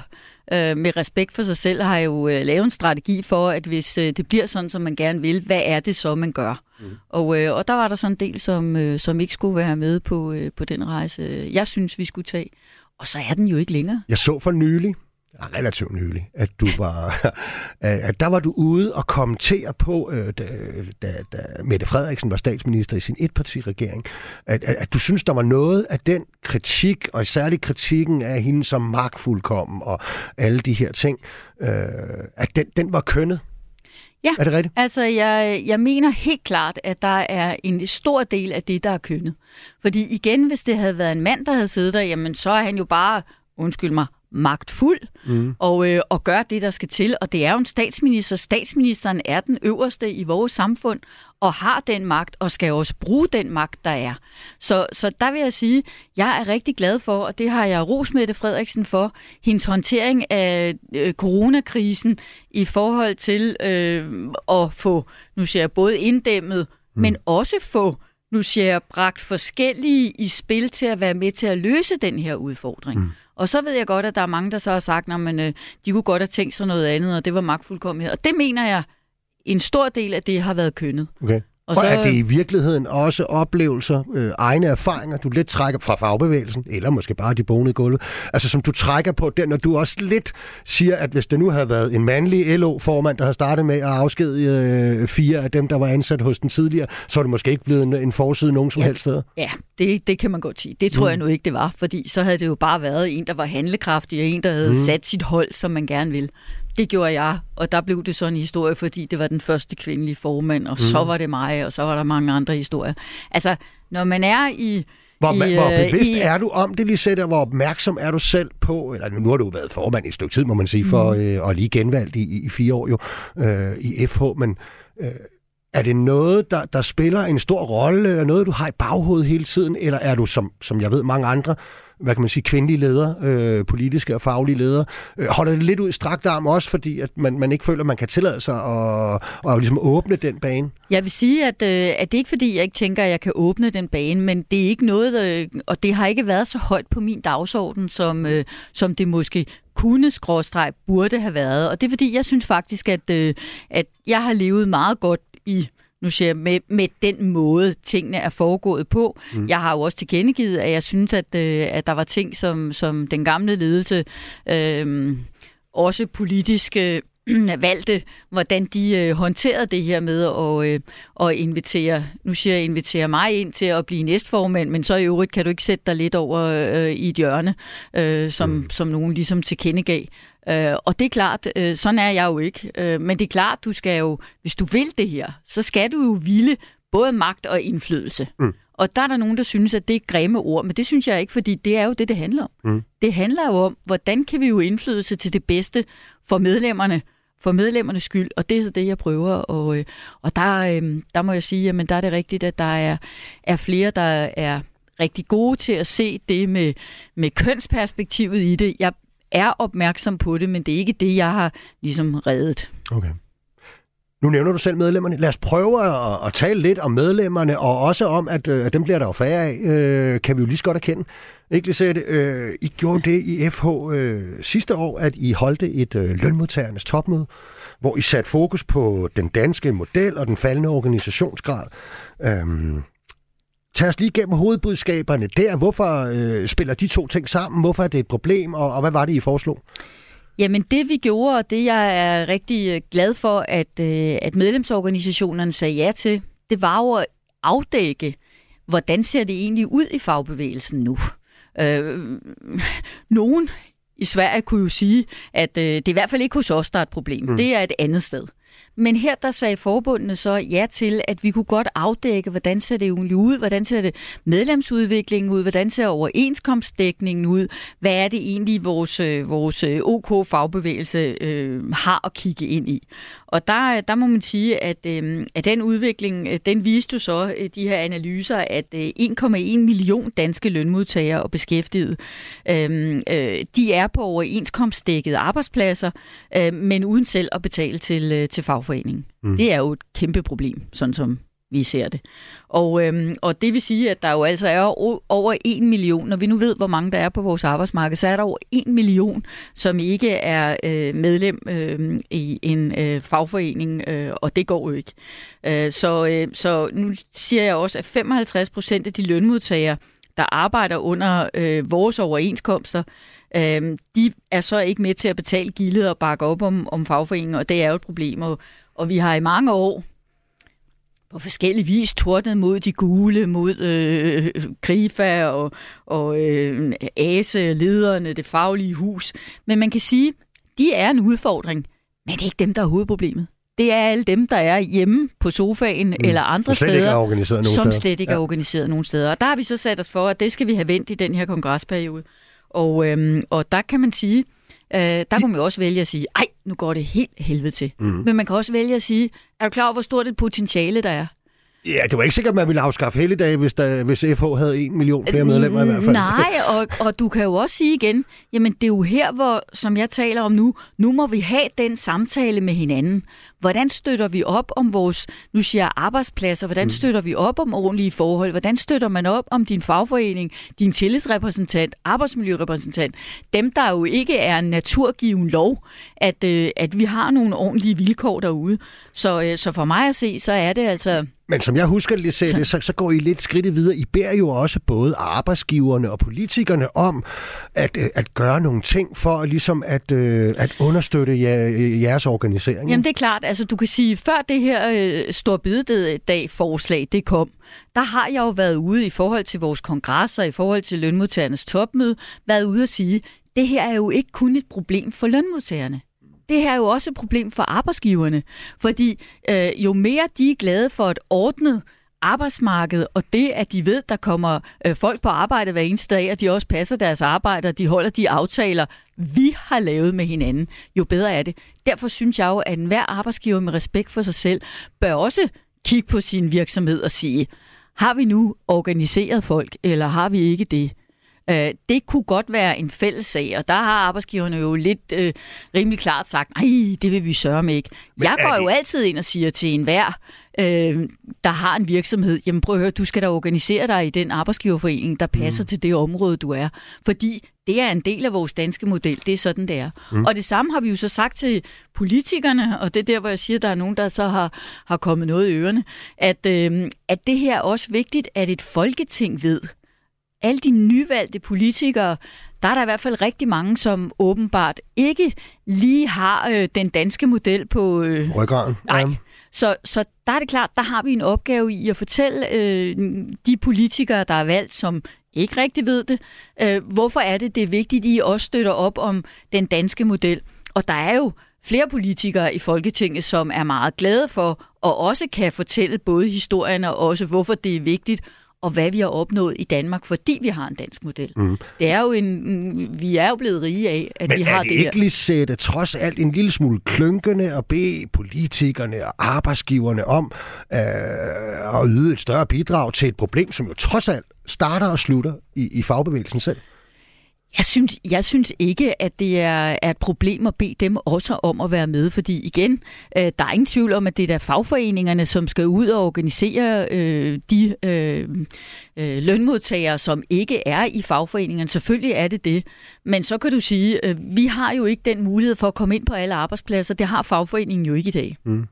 øh, med respekt for sig selv har jo øh, lavet en strategi for, at hvis øh, det bliver sådan, som man gerne vil, hvad er det så, man gør? Mm. Og, øh, og der var der sådan en del, som, øh, som ikke skulle være med på, øh, på den rejse, jeg synes, vi skulle tage. Og så er den jo ikke længere. Jeg så for nylig, relativt nylig, at du var, at der var du ude og kommentere på, øh, da, da, da Mette Frederiksen var statsminister i sin etpartiregering, at, at, at du synes, der var noget af den kritik, og særligt kritikken af hende som magtfuldkommen og alle de her ting, øh, at den, den var kønnet. Ja, er det rigtigt? altså jeg, jeg mener helt klart, at der er en stor del af det, der er kønnet. Fordi igen, hvis det havde været en mand, der havde siddet der, jamen så er han jo bare, undskyld mig, magtfuld mm. og, øh, og gør det, der skal til. Og det er jo en statsminister. Statsministeren er den øverste i vores samfund og har den magt og skal også bruge den magt, der er. Så, så der vil jeg sige, jeg er rigtig glad for, og det har jeg ros Mette Frederiksen for, hendes håndtering af øh, coronakrisen i forhold til øh, at få, nu siger jeg, både inddæmmet, mm. men også få nu siger jeg, bragt forskellige i spil til at være med til at løse den her udfordring. Mm. Og så ved jeg godt, at der er mange, der så har sagt, at øh, de kunne godt have tænkt sig noget andet, og det var magtfuldkommenhed. Og det mener jeg, en stor del af det har været kønnet. Okay. Og, så... er det i virkeligheden også oplevelser, øh, egne erfaringer, du lidt trækker fra fagbevægelsen, eller måske bare de bonede gulve, altså som du trækker på der, når du også lidt siger, at hvis det nu havde været en mandlig LO-formand, der havde startet med at afskedige øh, fire af dem, der var ansat hos den tidligere, så er det måske ikke blevet en, en forside nogen som ja. helst sted. Ja, det, det kan man godt sige. Det tror mm. jeg nu ikke, det var, fordi så havde det jo bare været en, der var handlekraftig, og en, der havde mm. sat sit hold, som man gerne vil. Det gjorde jeg, og der blev det sådan en historie, fordi det var den første kvindelige formand, og mm. så var det mig, og så var der mange andre historier. Altså, når man er i... Hvor, i, hvor øh, bevidst i, er du om det, Lisette, og hvor opmærksom er du selv på, eller nu har du været formand i et stykke tid, må man sige, for mm. øh, at lige genvalgt i, i fire år jo, øh, i FH, men øh, er det noget, der, der spiller en stor rolle, og noget, du har i baghovedet hele tiden, eller er du, som, som jeg ved mange andre, hvad kan man sige, kvindelige ledere, øh, politiske og faglige ledere, øh, holder det lidt ud i strakt arm også, fordi at man, man ikke føler, at man kan tillade sig at, at ligesom åbne den bane? Jeg vil sige, at, øh, at det er ikke fordi, jeg ikke tænker, at jeg kan åbne den bane, men det er ikke noget, øh, og det har ikke været så højt på min dagsorden, som, øh, som det måske kunne skråstreg burde have været. Og det er fordi, jeg synes faktisk, at, øh, at jeg har levet meget godt i nu siger jeg, med, med den måde, tingene er foregået på. Mm. Jeg har jo også tilkendegivet, at jeg synes, at, øh, at der var ting, som, som den gamle ledelse øh, også politisk øh, valgte, hvordan de øh, håndterede det her med at, øh, at invitere, nu siger jeg, invitere mig ind til at blive næstformand, men så i øvrigt kan du ikke sætte dig lidt over øh, i et hjørne, øh, som, mm. som nogen ligesom tilkendegav. Øh, og det er klart, øh, sådan er jeg jo ikke. Øh, men det er klart, du skal jo, hvis du vil det her, så skal du jo ville både magt og indflydelse. Mm. Og der er der nogen, der synes, at det er grimme ord, men det synes jeg ikke, fordi det er jo det, det handler om. Mm. Det handler jo om, hvordan kan vi jo indflydelse til det bedste for medlemmerne, for medlemmernes skyld, og det er så det, jeg prøver. Og, øh, og der, øh, der må jeg sige, at der er det rigtigt, at der er, er flere, der er rigtig gode til at se det med, med kønsperspektivet i det. Jeg, er opmærksom på det, men det er ikke det, jeg har ligesom reddet. Okay. Nu nævner du selv medlemmerne. Lad os prøve at, at tale lidt om medlemmerne, og også om, at, øh, at dem bliver der jo færre af, øh, kan vi jo lige så godt erkende. Ikke Lisette, øh, I gjorde det i FH øh, sidste år, at I holdte et øh, lønmodtagernes topmøde, hvor I satte fokus på den danske model og den faldende organisationsgrad. Øh, Tag os lige gennem hovedbudskaberne der. Hvorfor øh, spiller de to ting sammen? Hvorfor er det et problem, og, og hvad var det, I foreslog? Jamen det vi gjorde, og det jeg er rigtig øh, glad for, at, øh, at medlemsorganisationerne sagde ja til, det var jo at afdække, hvordan ser det egentlig ud i fagbevægelsen nu? Øh, nogen i Sverige kunne jo sige, at øh, det er i hvert fald ikke hos os, der er et problem. Mm. Det er et andet sted. Men her der sagde forbundene så ja til, at vi kunne godt afdække, hvordan ser det egentlig ud, hvordan ser det medlemsudviklingen ud, hvordan ser overenskomstdækningen ud, hvad er det egentlig vores, øh, vores øh, OK-fagbevægelse øh, har at kigge ind i. Og der, der må man sige, at, øh, at den udvikling, øh, den viste så øh, de her analyser, at øh, 1,1 million danske lønmodtagere og beskæftigede, øh, øh, de er på overenskomstdækkede arbejdspladser, øh, men uden selv at betale til, øh, til fagforeningen. Mm. Det er jo et kæmpe problem, sådan som vi ser det. Og, øhm, og det vil sige, at der jo altså er over en million, når vi nu ved, hvor mange der er på vores arbejdsmarked, så er der over en million, som ikke er øh, medlem øh, i en øh, fagforening, øh, og det går jo ikke. Øh, så, øh, så nu siger jeg også, at 55 procent af de lønmodtagere, der arbejder under øh, vores overenskomster, øh, de er så ikke med til at betale gildet og bakke op om, om fagforeningen, og det er jo et problem. Og, og vi har i mange år på forskellig vis tordnet mod de gule, mod øh, Grifa og, og øh, ASE, lederne, det faglige hus. Men man kan sige, de er en udfordring, men det er ikke dem, der er hovedproblemet. Det er alle dem, der er hjemme på sofaen mm. eller andre som steder, som steder. slet ikke ja. er organiseret nogen steder. Og der har vi så sat os for, at det skal vi have vendt i den her kongresperiode. Og, øhm, og der kan man sige, øh, der kan man jo også vælge at sige, ej, nu går det helt helvede til. Mm. Men man kan også vælge at sige, er du klar over, hvor stort et potentiale der er? Ja, det var ikke sikkert, at man ville afskaffe helligdage, hvis, der, hvis FH havde en million flere medlemmer i hvert fald. Nej, og, og du kan jo også sige igen, jamen det er jo her, hvor, som jeg taler om nu, nu må vi have den samtale med hinanden. Hvordan støtter vi op om vores, nu siger jeg arbejdspladser, hvordan mm. støtter vi op om ordentlige forhold? Hvordan støtter man op om din fagforening, din tillidsrepræsentant, arbejdsmiljørepræsentant? Dem, der jo ikke er en naturgiven lov, at, øh, at vi har nogle ordentlige vilkår derude. Så, øh, så for mig at se, så er det altså men som jeg husker det, så, så, så går I lidt skridt videre. I beder jo også både arbejdsgiverne og politikerne om at, øh, at gøre nogle ting for ligesom at, øh, at understøtte jeres organisering. Jamen det er klart. Altså du kan sige, før det her øh, store bededag forslag det kom, der har jeg jo været ude i forhold til vores kongresser, i forhold til lønmodtagernes topmøde, været ude at sige, det her er jo ikke kun et problem for lønmodtagerne det her er jo også et problem for arbejdsgiverne, fordi øh, jo mere de er glade for et ordnet arbejdsmarked, og det, at de ved, der kommer øh, folk på arbejde hver eneste dag, og de også passer deres arbejde, og de holder de aftaler, vi har lavet med hinanden, jo bedre er det. Derfor synes jeg jo, at enhver arbejdsgiver med respekt for sig selv, bør også kigge på sin virksomhed og sige, har vi nu organiseret folk, eller har vi ikke det? Øh, det kunne godt være en fælles sag, og der har arbejdsgiverne jo lidt øh, rimelig klart sagt, nej, det vil vi sørge med ikke. Men jeg går det... jo altid ind og siger til enhver, øh, der har en virksomhed, jamen prøv at høre, du skal da organisere dig i den arbejdsgiverforening, der passer mm. til det område, du er. Fordi det er en del af vores danske model. Det er sådan, det er. Mm. Og det samme har vi jo så sagt til politikerne, og det er der, hvor jeg siger, at der er nogen, der så har, har kommet noget i ørerne, at, øh, at det her er også vigtigt, at et folketing ved, alle de nyvalgte politikere, der er der i hvert fald rigtig mange, som åbenbart ikke lige har øh, den danske model på... Øh, Ryggen. Nej. Ja. Så, så der er det klart, der har vi en opgave i at fortælle øh, de politikere, der er valgt, som ikke rigtig ved det, øh, hvorfor er det, det er vigtigt, at I også støtter op om den danske model. Og der er jo flere politikere i Folketinget, som er meget glade for, og også kan fortælle både historien og også, hvorfor det er vigtigt og hvad vi har opnået i Danmark, fordi vi har en dansk model. Mm. Det er jo en, vi er jo blevet rige af, at Men vi har det, det her. Men er det ikke trods alt en lille smule klynkende at bede politikerne og arbejdsgiverne om øh, at yde et større bidrag til et problem, som jo trods alt starter og slutter i, i fagbevægelsen selv? Jeg synes, jeg synes ikke, at det er, er et problem at bede dem også om at være med, fordi igen, øh, der er ingen tvivl om, at det er fagforeningerne, som skal ud og organisere øh, de øh, øh, lønmodtagere, som ikke er i fagforeningerne. Selvfølgelig er det det, men så kan du sige, øh, vi har jo ikke den mulighed for at komme ind på alle arbejdspladser. Det har fagforeningen jo ikke i dag. Mm.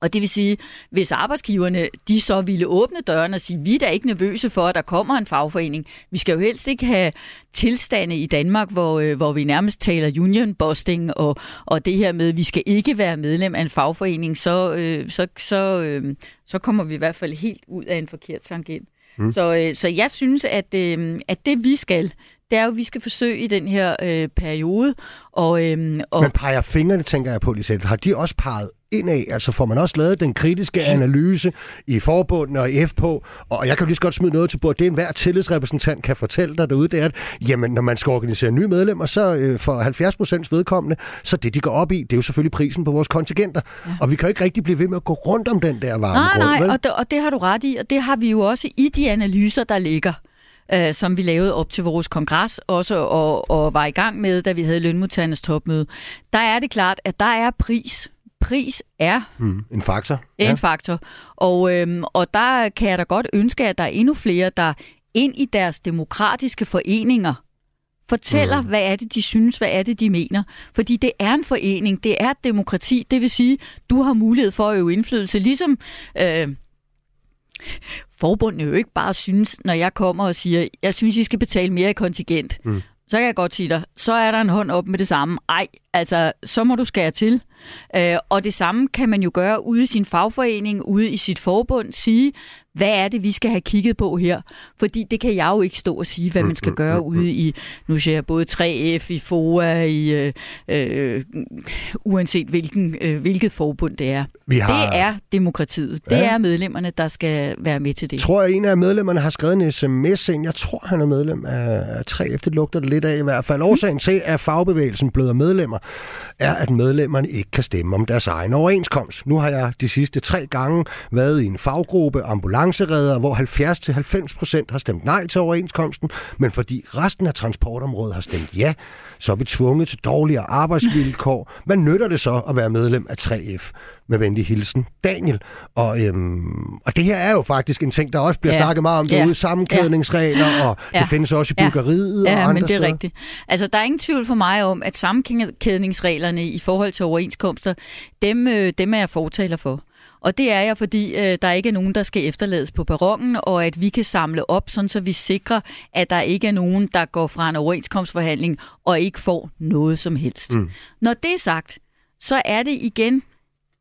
Og det vil sige, hvis arbejdsgiverne de så ville åbne døren og sige, vi er da ikke nervøse for, at der kommer en fagforening. Vi skal jo helst ikke have tilstande i Danmark, hvor, øh, hvor vi nærmest taler union busting og, og det her med, at vi skal ikke være medlem af en fagforening, så, øh, så, så, øh, så kommer vi i hvert fald helt ud af en forkert tangent. Mm. Så, øh, så jeg synes, at, øh, at det vi skal, det er jo, at vi skal forsøge i den her øh, periode. Og, øh, og... Men peger fingrene, tænker jeg på, Lisette. Har de også peget indad? Altså får man også lavet den kritiske analyse i forbundet og i F på? Og jeg kan jo lige så godt smide noget til bordet. Det er hver tillidsrepræsentant kan fortælle dig derude, det er, at jamen, når man skal organisere nye medlemmer, så øh, for 70 procents vedkommende, så det, de går op i, det er jo selvfølgelig prisen på vores kontingenter. Ja. Og vi kan jo ikke rigtig blive ved med at gå rundt om den der varme Nej, grund, nej, vel? og det, og det har du ret i, og det har vi jo også i de analyser, der ligger øh, som vi lavede op til vores kongres også og, og var i gang med, da vi havde lønmodtagernes topmøde. Der er det klart, at der er pris. Pris er Mm, en faktor. en faktor. Og, øhm, og der kan jeg da godt ønske, at der er endnu flere, der ind i deres demokratiske foreninger fortæller, mm. hvad er det, de synes, hvad er det, de mener. Fordi det er en forening, det er et demokrati, det vil sige, du har mulighed for at øve indflydelse, ligesom... Øh, Forbundet jo ikke bare synes, når jeg kommer og siger, jeg synes, I skal betale mere i kontingent, mm. så kan jeg godt sige dig, så er der en hånd op med det samme. Ej, altså, så må du skære til. Øh, og det samme kan man jo gøre ude i sin fagforening, ude i sit forbund, sige, hvad er det, vi skal have kigget på her? Fordi det kan jeg jo ikke stå og sige, hvad man skal gøre ude i, nu siger jeg både 3F, i FOA, i øh, øh, uanset hvilken, øh, hvilket forbund det er. Vi har- Det er demokratiet. Det Ja. er medlemmerne, der skal være med til det. Jeg tror, at en af medlemmerne har skrevet en sms ind. Jeg tror, han er medlem af af 3F. Det lugter det lidt af i hvert fald. Årsagen til, at fagbevægelsen bløder medlemmer, er, at medlemmerne ikke kan stemme om deres egen overenskomst. Nu har jeg de sidste tre gange været i en faggruppe, ambulanceredder, hvor 70-90 procent har stemt nej til overenskomsten, men fordi resten af transportområdet har stemt ja, så er vi tvunget til dårligere arbejdsvilkår. Hvad nytter det så at være medlem af 3F? Med venlig hilsen, Daniel. Og, øhm, og det her er jo faktisk en ting, der også bliver Ja. ja. snakket meget om Ja. derude, sammenkædningsregler, og Ja. det findes også i Ja. byggeriet og Ja, andre men det er steder. rigtigt. Altså, der er ingen tvivl for mig om, at sammenkædningsreglerne i forhold til overenskomster, dem, øh, dem er jeg fortaler for. Og det er jeg, fordi øh, der ikke er nogen, der skal efterlades på perronen, og at vi kan samle op, sådan så vi sikrer, at der ikke er nogen, der går fra en overenskomstforhandling og ikke får noget som helst. Mm. Når det er sagt, så er det igen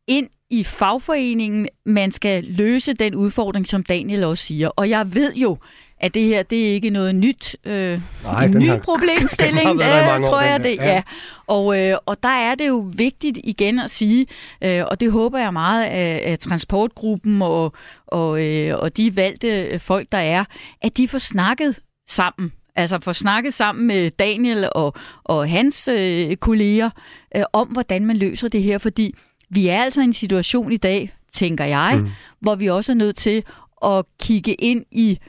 ind i fagforeningen, man skal løse den udfordring, som Daniel også siger. Og jeg ved jo, at det her, det er ikke noget nyt, øh, Nej, ny har- problemstilling, den har øh, år, tror den jeg det. Ja. Ja. Og, øh, og der er det jo vigtigt igen at sige, øh, og det håber jeg meget af, af transportgruppen og, og, øh, og de valgte folk, der er, at de får snakket sammen. Altså får snakket sammen med Daniel og, og hans øh, kolleger øh, om, hvordan man løser det her, fordi vi er altså i en situation i dag, tænker jeg, mm. hvor vi også er nødt til at kigge ind i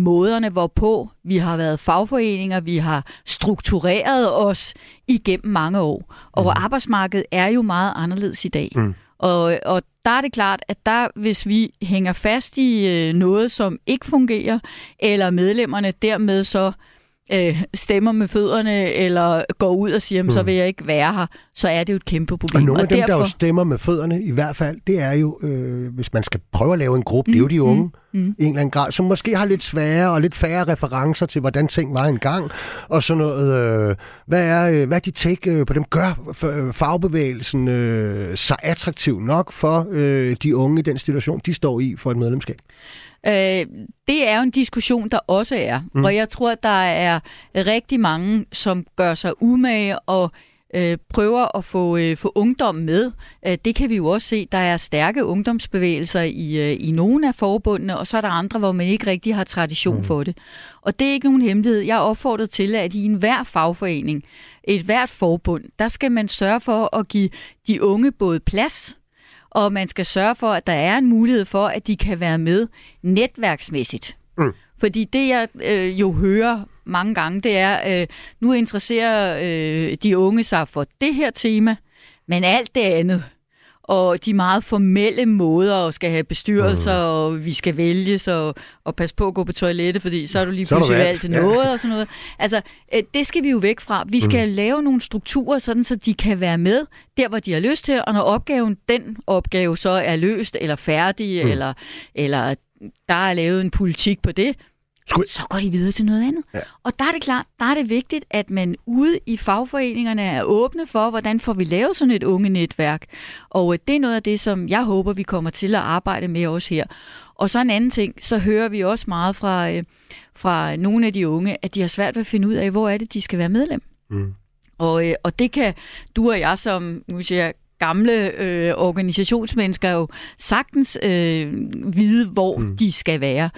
måderne, hvorpå vi har været fagforeninger, vi har struktureret os igennem mange år. Og mm. arbejdsmarkedet er jo meget anderledes i dag. Mm. Og, og der er det klart, at der, hvis vi hænger fast i øh, noget, som ikke fungerer, eller medlemmerne dermed så øh, stemmer med fødderne, eller går ud og siger, mm. så vil jeg ikke være her, så er det jo et kæmpe problem. Og nogle af dem, derfor... der jo stemmer med fødderne, i hvert fald, det er jo, øh, hvis man skal prøve at lave en gruppe, mm, det er jo de unge, mm, mm. i en eller anden grad, som måske har lidt svære og lidt færre referencer til, hvordan ting var engang, og sådan noget. Øh, hvad, er, øh, hvad er de take øh, på dem? Gør øh, fagbevægelsen øh, sig attraktiv nok for øh, de unge i den situation, de står i for et medlemskab? Øh, det er jo en diskussion, der også er. Mm. Og jeg tror, at der er rigtig mange, som gør sig umage og øh, prøver at få, øh, få ungdom med. Øh, det kan vi jo også se. Der er stærke ungdomsbevægelser i, øh, i nogle af forbundene, og så er der andre, hvor man ikke rigtig har tradition mm. for det. Og det er ikke nogen hemmelighed. Jeg er opfordret til, at i enhver fagforening, et hvert forbund, der skal man sørge for at give de unge både plads, og man skal sørge for, at der er en mulighed for, at de kan være med netværksmæssigt. Mm. Fordi det, jeg øh, jo hører mange gange, det er, øh, nu interesserer øh, de unge sig for det her tema, men alt det andet, og de meget formelle måder at skal have bestyrelser, mm. og vi skal vælges, og, og passe på at gå på toilettet, fordi så er du lige Så pludselig valgt til ja. noget, og sådan noget. Altså, øh, det skal vi jo væk fra. Vi skal mm. lave nogle strukturer, sådan så de kan være med der, hvor de har lyst til, og når opgaven, den opgave så er løst, eller færdig, mm. eller, eller der er lavet en politik på det, Skulle... så går de videre til noget andet. Ja. Og der er det klart, der er det vigtigt, at man ude i fagforeningerne er åbne for, hvordan får vi lavet sådan et unge netværk. Og øh, det er noget af det, som jeg håber, vi kommer til at arbejde med også her. Og så en anden ting, så hører vi også meget fra, øh, fra nogle af de unge, at de har svært ved at finde ud af, hvor er det, de skal være medlem. Mm. Og, øh, og det kan du og jeg som nu siger jeg, gamle øh, organisationsmennesker jo sagtens øh, vide, hvor mm. de skal være.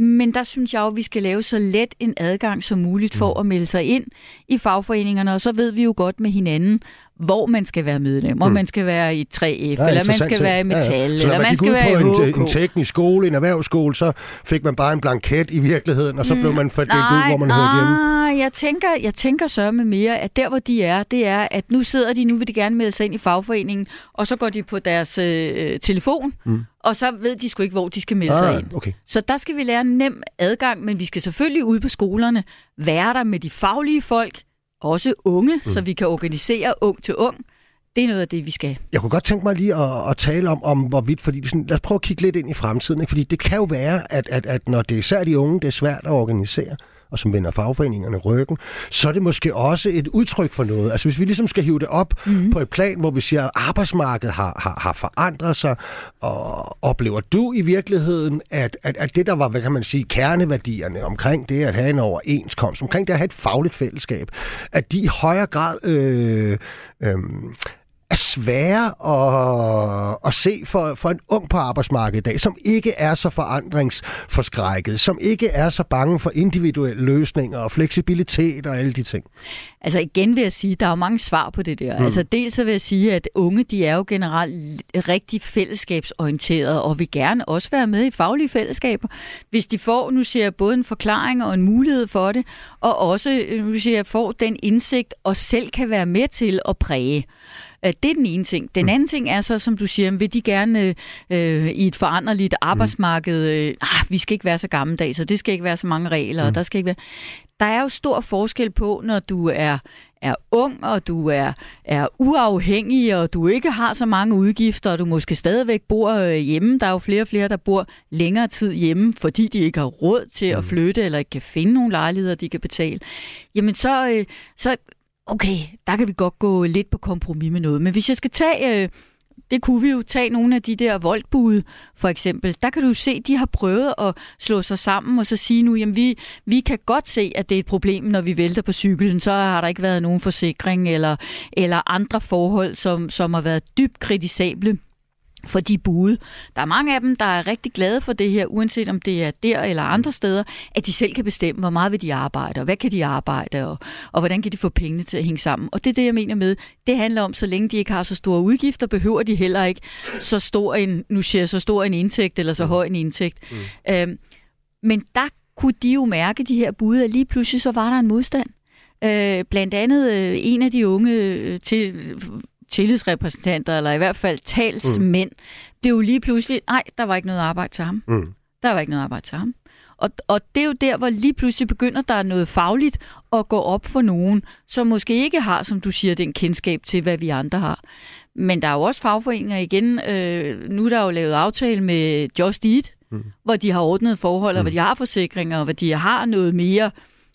Men der synes jeg jo, at vi skal lave så let en adgang som muligt for mm. at melde sig ind i fagforeningerne, og så ved vi jo godt med hinanden, hvor man skal være medlem. Om mm. man skal være i 3F, ja, eller man skal være i Metal, ja, ja. Så eller man, man skal være på i. En, en teknisk skole, en erhvervsskole, så fik man bare en blanket i virkeligheden, og så mm. blev man fordelt ud, hvor man hørte hjemme. Jeg tænker, jeg tænker så med mere, at der, hvor de er, det er, at nu sidder de, nu vil de gerne melde sig ind i fagforeningen, og så går de på deres øh, telefon, mm. og så ved de sgu ikke, hvor de skal melde ah, sig ind. Okay. Så der skal vi lære nem adgang, men vi skal selvfølgelig ud på skolerne være der med de faglige folk, også unge, mm. så vi kan organisere ung til ung. Det er noget af det, vi skal. Jeg kunne godt tænke mig lige at, at tale om, om hvorvidt, fordi sådan, lad os prøve at kigge lidt ind i fremtiden, ikke? fordi det kan jo være, at, at, at når det er især de unge, det er svært at organisere, og som vender fagforeningerne ryggen, så er det måske også et udtryk for noget. Altså hvis vi ligesom skal hive det op mm-hmm. på et plan, hvor vi siger, at arbejdsmarkedet har, har, har forandret sig, og oplever du i virkeligheden, at, at, at det der var, hvad kan man sige, kerneværdierne omkring det at have en overenskomst, omkring det at have et fagligt fællesskab, at de i højere grad øh, øh, er svære at, at se for, for en ung på arbejdsmarkedet i dag, som ikke er så forandringsforskrækket, som ikke er så bange for individuelle løsninger og fleksibilitet og alle de ting? Altså igen vil jeg sige, der er jo mange svar på det der. Mm. Altså dels så vil jeg sige, at unge, de er jo generelt rigtig fællesskabsorienterede, og vil gerne også være med i faglige fællesskaber, hvis de får, nu siger jeg, både en forklaring og en mulighed for det, og også, nu siger jeg, får den indsigt og selv kan være med til at præge. Øh, det er den ene ting. Den mm. anden ting er så, som du siger, vil de gerne øh, i et foranderligt mm. arbejdsmarked, øh, ah, vi skal ikke være så gammeldags, og det skal ikke være så mange regler, mm. og der skal ikke være... Der er jo stor forskel på, når du er er ung, og du er, er uafhængig, og du ikke har så mange udgifter, og du måske stadigvæk bor øh, hjemme. Der er jo flere og flere, der bor længere tid hjemme, fordi de ikke har råd til at flytte, eller ikke kan finde nogle lejligheder, de kan betale. Jamen så, øh, så okay, der kan vi godt gå lidt på kompromis med noget. Men hvis jeg skal tage, øh, det kunne vi jo tage nogle af de der voldbud, for eksempel. Der kan du se, de har prøvet at slå sig sammen og så sige nu, jamen vi, vi kan godt se, at det er et problem, når vi vælter på cyklen. Så har der ikke været nogen forsikring eller, eller andre forhold, som, som har været dybt kritisable for de bude. Der er mange af dem, der er rigtig glade for det her, uanset om det er der eller andre steder, at de selv kan bestemme, hvor meget vil de arbejde, og hvad kan de arbejde, og, og hvordan kan de få pengene til at hænge sammen. Og det er det, jeg mener med, det handler om, så længe de ikke har så store udgifter, behøver de heller ikke så stor en, nu siger jeg, så stor en indtægt, eller så mm. høj en indtægt. Mm. Øhm, men der kunne de jo mærke, de her bud, at lige pludselig så var der en modstand. Øh, blandt andet øh, en af de unge øh, til tillidsrepræsentanter, eller i hvert fald talsmænd, mm. blev jo lige pludselig, nej, der var ikke noget arbejde til ham. Mm. Der var ikke noget arbejde til ham. Og, og det er jo der, hvor lige pludselig begynder der noget fagligt at gå op for nogen, som måske ikke har, som du siger, den kendskab til, hvad vi andre har. Men der er jo også fagforeninger igen. Øh, nu er der jo lavet aftale med Just Eat, mm. hvor de har ordnet forhold, og mm. hvor de har forsikringer, og hvor de har noget mere øh,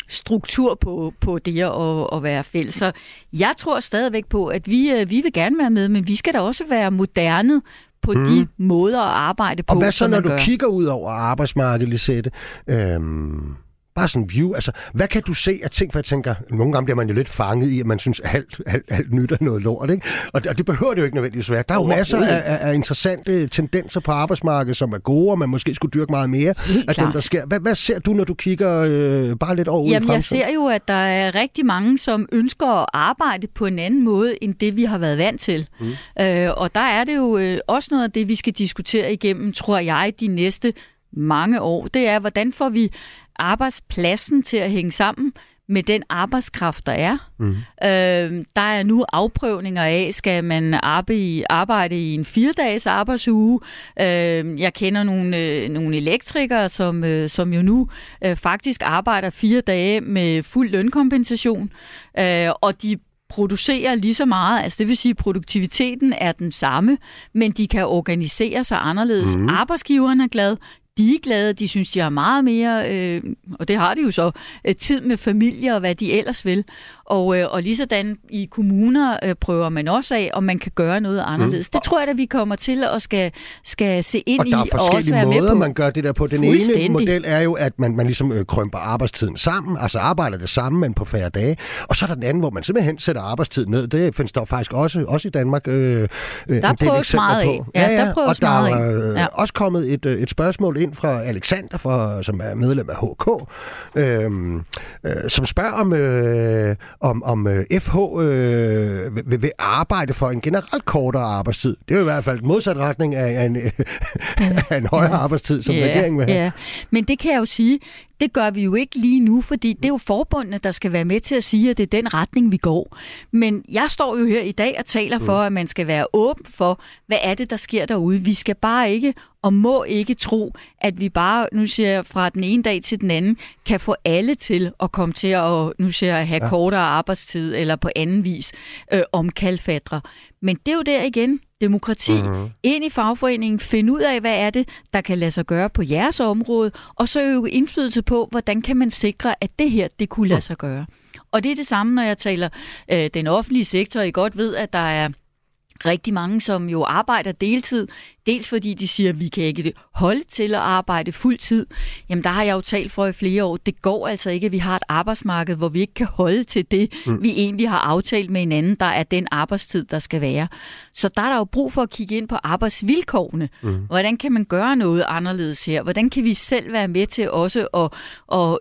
struktur på, på det at, at være fælles. Så jeg tror stadigvæk på, at vi, øh, vi vil gerne være med, men vi skal da også være moderne på mm. de måder at arbejde på, Og hvad så, når du gør. kigger ud over arbejdsmarkedet, Lisette? Øhm Bare sådan en view. Altså, hvad kan du se af ting, for jeg tænker, nogle gange bliver man jo lidt fanget i, at man synes, at alt, alt, alt nyt er noget lort, ikke? Og, og det behøver det jo ikke nødvendigvis være. Der er jo masser af, af, af interessante tendenser på arbejdsmarkedet, som er gode, og man måske skulle dyrke meget mere Helt af klart. dem, der sker. Hvad, hvad ser du, når du kigger øh, bare lidt over Jamen, i jeg ser jo, at der er rigtig mange, som ønsker at arbejde på en anden måde, end det vi har været vant til. Mm. Øh, og der er det jo øh, også noget af det, vi skal diskutere igennem, tror jeg, de næste mange år. Det er, hvordan får vi arbejdspladsen til at hænge sammen med den arbejdskraft, der er. Mm. Øh, der er nu afprøvninger af, skal man arbejde i, arbejde i en fire-dages arbejdsuge. Øh, jeg kender nogle, øh, nogle elektrikere, som, øh, som jo nu øh, faktisk arbejder fire dage med fuld lønkompensation, øh, og de producerer lige så meget, altså det vil sige, at produktiviteten er den samme, men de kan organisere sig anderledes. Mm. Arbejdsgiveren er glad, de er glade, de synes, de har meget mere, øh, og det har de jo så, øh, tid med familie og hvad de ellers vil. Og, øh, og lige sådan i kommuner øh, prøver man også af, om man kan gøre noget anderledes. Mm. Det tror jeg, at vi kommer til at skal, skal se ind og i og også være måder, med på. man gør det der på. Den ene model er jo, at man, man ligesom øh, krømper arbejdstiden sammen, altså arbejder det samme, men på færre dage. Og så er der den anden, hvor man simpelthen sætter arbejdstiden ned. Det findes der faktisk også, også i Danmark øh, øh der en del eksempler på. Ja, ja, der og der er øh, ja. også kommet et, øh, et spørgsmål ind fra Alexander, fra, som er medlem af HK, øh, øh, som spørger om, øh, om, om øh, FH øh, vil, vil arbejde for en generelt kortere arbejdstid. Det er jo i hvert fald modsat retning af, en, af en højere ja. arbejdstid, som ja, regeringen vil have. Ja. Men det kan jeg jo sige, det gør vi jo ikke lige nu, fordi det er jo forbundene, der skal være med til at sige, at det er den retning, vi går. Men jeg står jo her i dag og taler for, mm. at man skal være åben for, hvad er det, der sker derude. Vi skal bare ikke og må ikke tro, at vi bare, nu siger jeg, fra den ene dag til den anden, kan få alle til at komme til at, nu siger jeg, have ja. kortere arbejdstid eller på anden vis øh, omkalfatre. Men det er jo der igen, demokrati, mm-hmm. ind i fagforeningen, finde ud af, hvad er det, der kan lade sig gøre på jeres område, og så øve indflydelse på, hvordan kan man sikre, at det her, det kunne lade sig gøre. Og det er det samme, når jeg taler øh, den offentlige sektor. I godt ved, at der er rigtig mange, som jo arbejder deltid, dels fordi de siger, at vi kan ikke holde til at arbejde fuld tid. Jamen der har jeg jo talt for i flere år. Det går altså ikke, at vi har et arbejdsmarked, hvor vi ikke kan holde til det, mm. vi egentlig har aftalt med hinanden, der er den arbejdstid, der skal være. Så der er der jo brug for at kigge ind på arbejdsvilkårene. Mm. Hvordan kan man gøre noget anderledes her? Hvordan kan vi selv være med til også at, at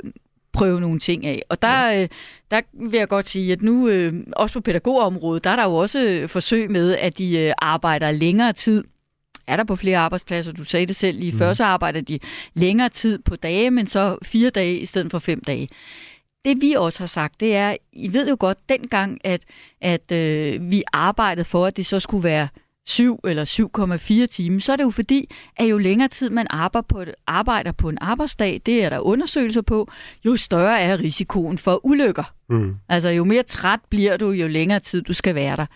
prøve nogle ting af. Og der, ja. øh, der vil jeg godt sige, at nu, øh, også på pædagogområdet, der er der jo også øh, forsøg med, at de øh, arbejder længere tid er der på flere arbejdspladser. Du sagde det selv lige mm. før, så arbejder de længere tid på dage, men så fire dage i stedet for fem dage. Det vi også har sagt, det er, I ved jo godt dengang, at, at øh, vi arbejdede for, at det så skulle være 7 eller 7,4 timer, så er det jo fordi, at jo længere tid man arbejder på, arbejder på en arbejdsdag, det er der undersøgelser på, jo større er risikoen for ulykker. Mm. Altså jo mere træt bliver du, jo længere tid du skal være der.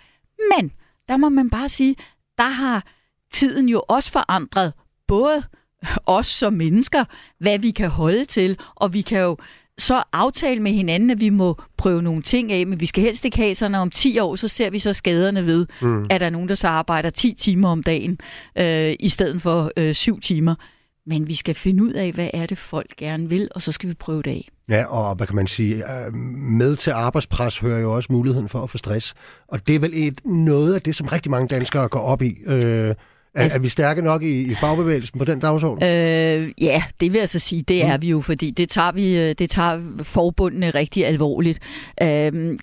Men der må man bare sige, der har tiden jo også forandret både os som mennesker, hvad vi kan holde til, og vi kan jo så aftale med hinanden, at vi må prøve nogle ting af, men vi skal helst ikke have sådan, om 10 år, så ser vi så skaderne ved, mm. at der er nogen, der så arbejder 10 timer om dagen, øh, i stedet for øh, 7 timer. Men vi skal finde ud af, hvad er det, folk gerne vil, og så skal vi prøve det af. Ja, og hvad kan man sige, øh, med til arbejdspres hører jo også muligheden for at få stress. Og det er vel et, noget af det, som rigtig mange danskere går op i. Øh, er, altså, er vi stærke nok i, i fagbevægelsen på den dagsorden? Øh, ja, det vil jeg så sige, det mm. er vi jo, fordi det tager, vi, øh, det tager forbundene rigtig alvorligt. Øh,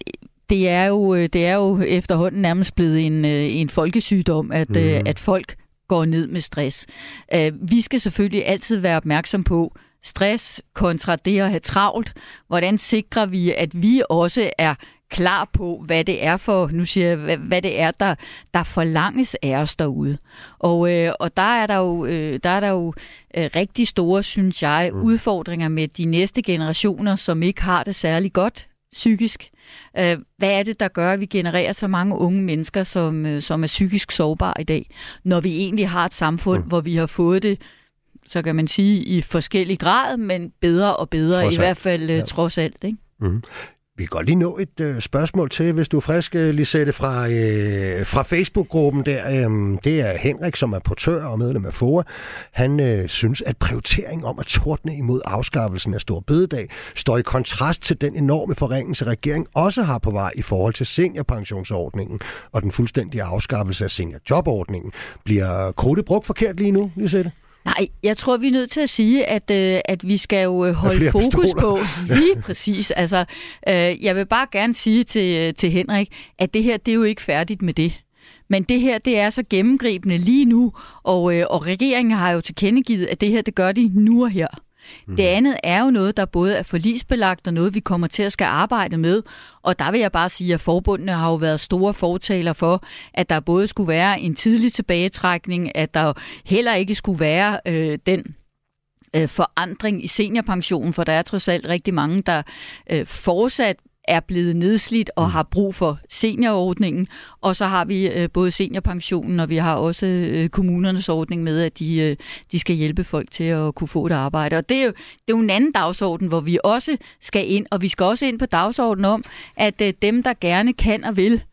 det er, jo, øh, det er jo efterhånden nærmest blevet en, øh, en folkesygdom, at, mm. at folk går ned med stress. Vi skal selvfølgelig altid være opmærksom på, stress kontra det at have travlt. Hvordan sikrer vi, at vi også er klar på, hvad det er for, nu siger jeg, hvad, hvad det er, der, der forlanges af os derude. Og, øh, og der er der jo, øh, der er der jo øh, rigtig store, synes jeg, mm. udfordringer med de næste generationer, som ikke har det særlig godt psykisk. Øh, hvad er det, der gør, at vi genererer så mange unge mennesker, som, øh, som er psykisk sårbare i dag, når vi egentlig har et samfund, mm. hvor vi har fået det så kan man sige i forskellig grad, men bedre og bedre, trods i hvert fald øh, ja. trods alt. Ikke? Mm. Vi kan godt lige nå et øh, spørgsmål til, hvis du er frisk, øh, Lisette, fra, øh, fra Facebook-gruppen der. Øh, det er Henrik, som er portør og medlem af FOA. Han øh, synes, at prioritering om at tordne imod afskaffelsen af Stor Bededag står i kontrast til den enorme forringelse, regeringen også har på vej i forhold til seniorpensionsordningen og den fuldstændige afskaffelse af seniorjobordningen. Bliver krudtet brugt forkert lige nu, Lisette? Nej, jeg tror, vi er nødt til at sige, at, øh, at vi skal jo øh, holde fokus pistoler. på lige præcis. Altså, øh, jeg vil bare gerne sige til, øh, til Henrik, at det her, det er jo ikke færdigt med det. Men det her, det er så gennemgribende lige nu, og, øh, og regeringen har jo tilkendegivet, at det her, det gør de nu og her. Mm. Det andet er jo noget, der både er forlisbelagt og noget, vi kommer til at skal arbejde med. Og der vil jeg bare sige, at forbundene har jo været store fortaler for, at der både skulle være en tidlig tilbagetrækning, at der heller ikke skulle være øh, den øh, forandring i seniorpensionen, for der er trods alt rigtig mange, der øh, fortsat er blevet nedslidt og har brug for seniorordningen. Og så har vi øh, både seniorpensionen, og vi har også øh, kommunernes ordning med, at de, øh, de skal hjælpe folk til at kunne få et arbejde. Og det er, jo, det er jo en anden dagsorden, hvor vi også skal ind, og vi skal også ind på dagsordenen om, at øh, dem, der gerne kan og vil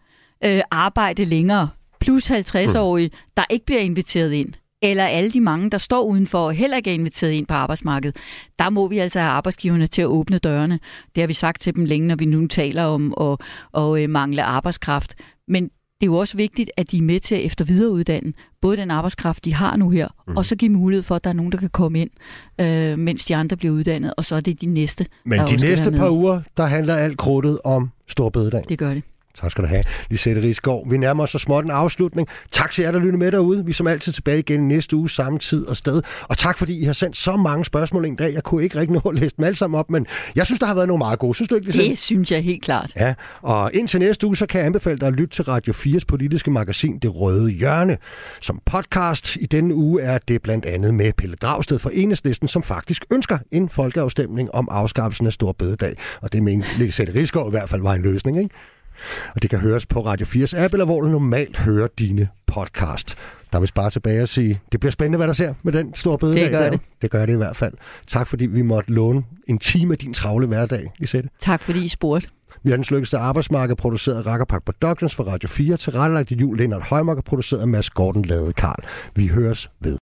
øh, arbejde længere, plus 50-årige, der ikke bliver inviteret ind, eller alle de mange, der står udenfor og heller ikke er inviteret ind på arbejdsmarkedet, der må vi altså have arbejdsgiverne til at åbne dørene. Det har vi sagt til dem længe, når vi nu taler om at, at, at mangle arbejdskraft. Men det er jo også vigtigt, at de er med til at efter videreuddanne både den arbejdskraft, de har nu her, mm. og så give mulighed for, at der er nogen, der kan komme ind, øh, mens de andre bliver uddannet, og så er det de næste. Men de næste par uger, der handler alt krudtet om Storbededag. Det gør det. Tak skal du have, Lisette Rigsgaard. Vi nærmer os så småt en afslutning. Tak til jer, der lytter med derude. Vi er som altid tilbage igen næste uge, samme tid og sted. Og tak fordi I har sendt så mange spørgsmål en dag. Jeg kunne ikke rigtig nå at læse dem alle sammen op, men jeg synes, der har været nogle meget gode. Synes du ikke, Lisette? Det synes jeg helt klart. Ja, og indtil næste uge, så kan jeg anbefale dig at lytte til Radio 4's politiske magasin Det Røde Hjørne. Som podcast i denne uge er det blandt andet med Pelle Dragsted fra Enhedslisten, som faktisk ønsker en folkeafstemning om afskaffelsen af Stor Bededag. Og det mener Lisette Rigsgaard i hvert fald var en løsning, ikke? Og det kan høres på Radio 4's app, eller hvor du normalt hører dine podcast. Der er vi bare tilbage og sige, det bliver spændende, hvad der ser med den store bededag. Det gør der. det. Det gør det i hvert fald. Tak fordi vi måtte låne en time af din travle hverdag, Lisette. Tak fordi I spurgte. Vi har den lykkeligste arbejdsmarked produceret af Rakkerpak Productions for Radio 4, til rettelagt i jul Lennart Højmark produceret af Mads Gordon Lade Karl. Vi høres ved.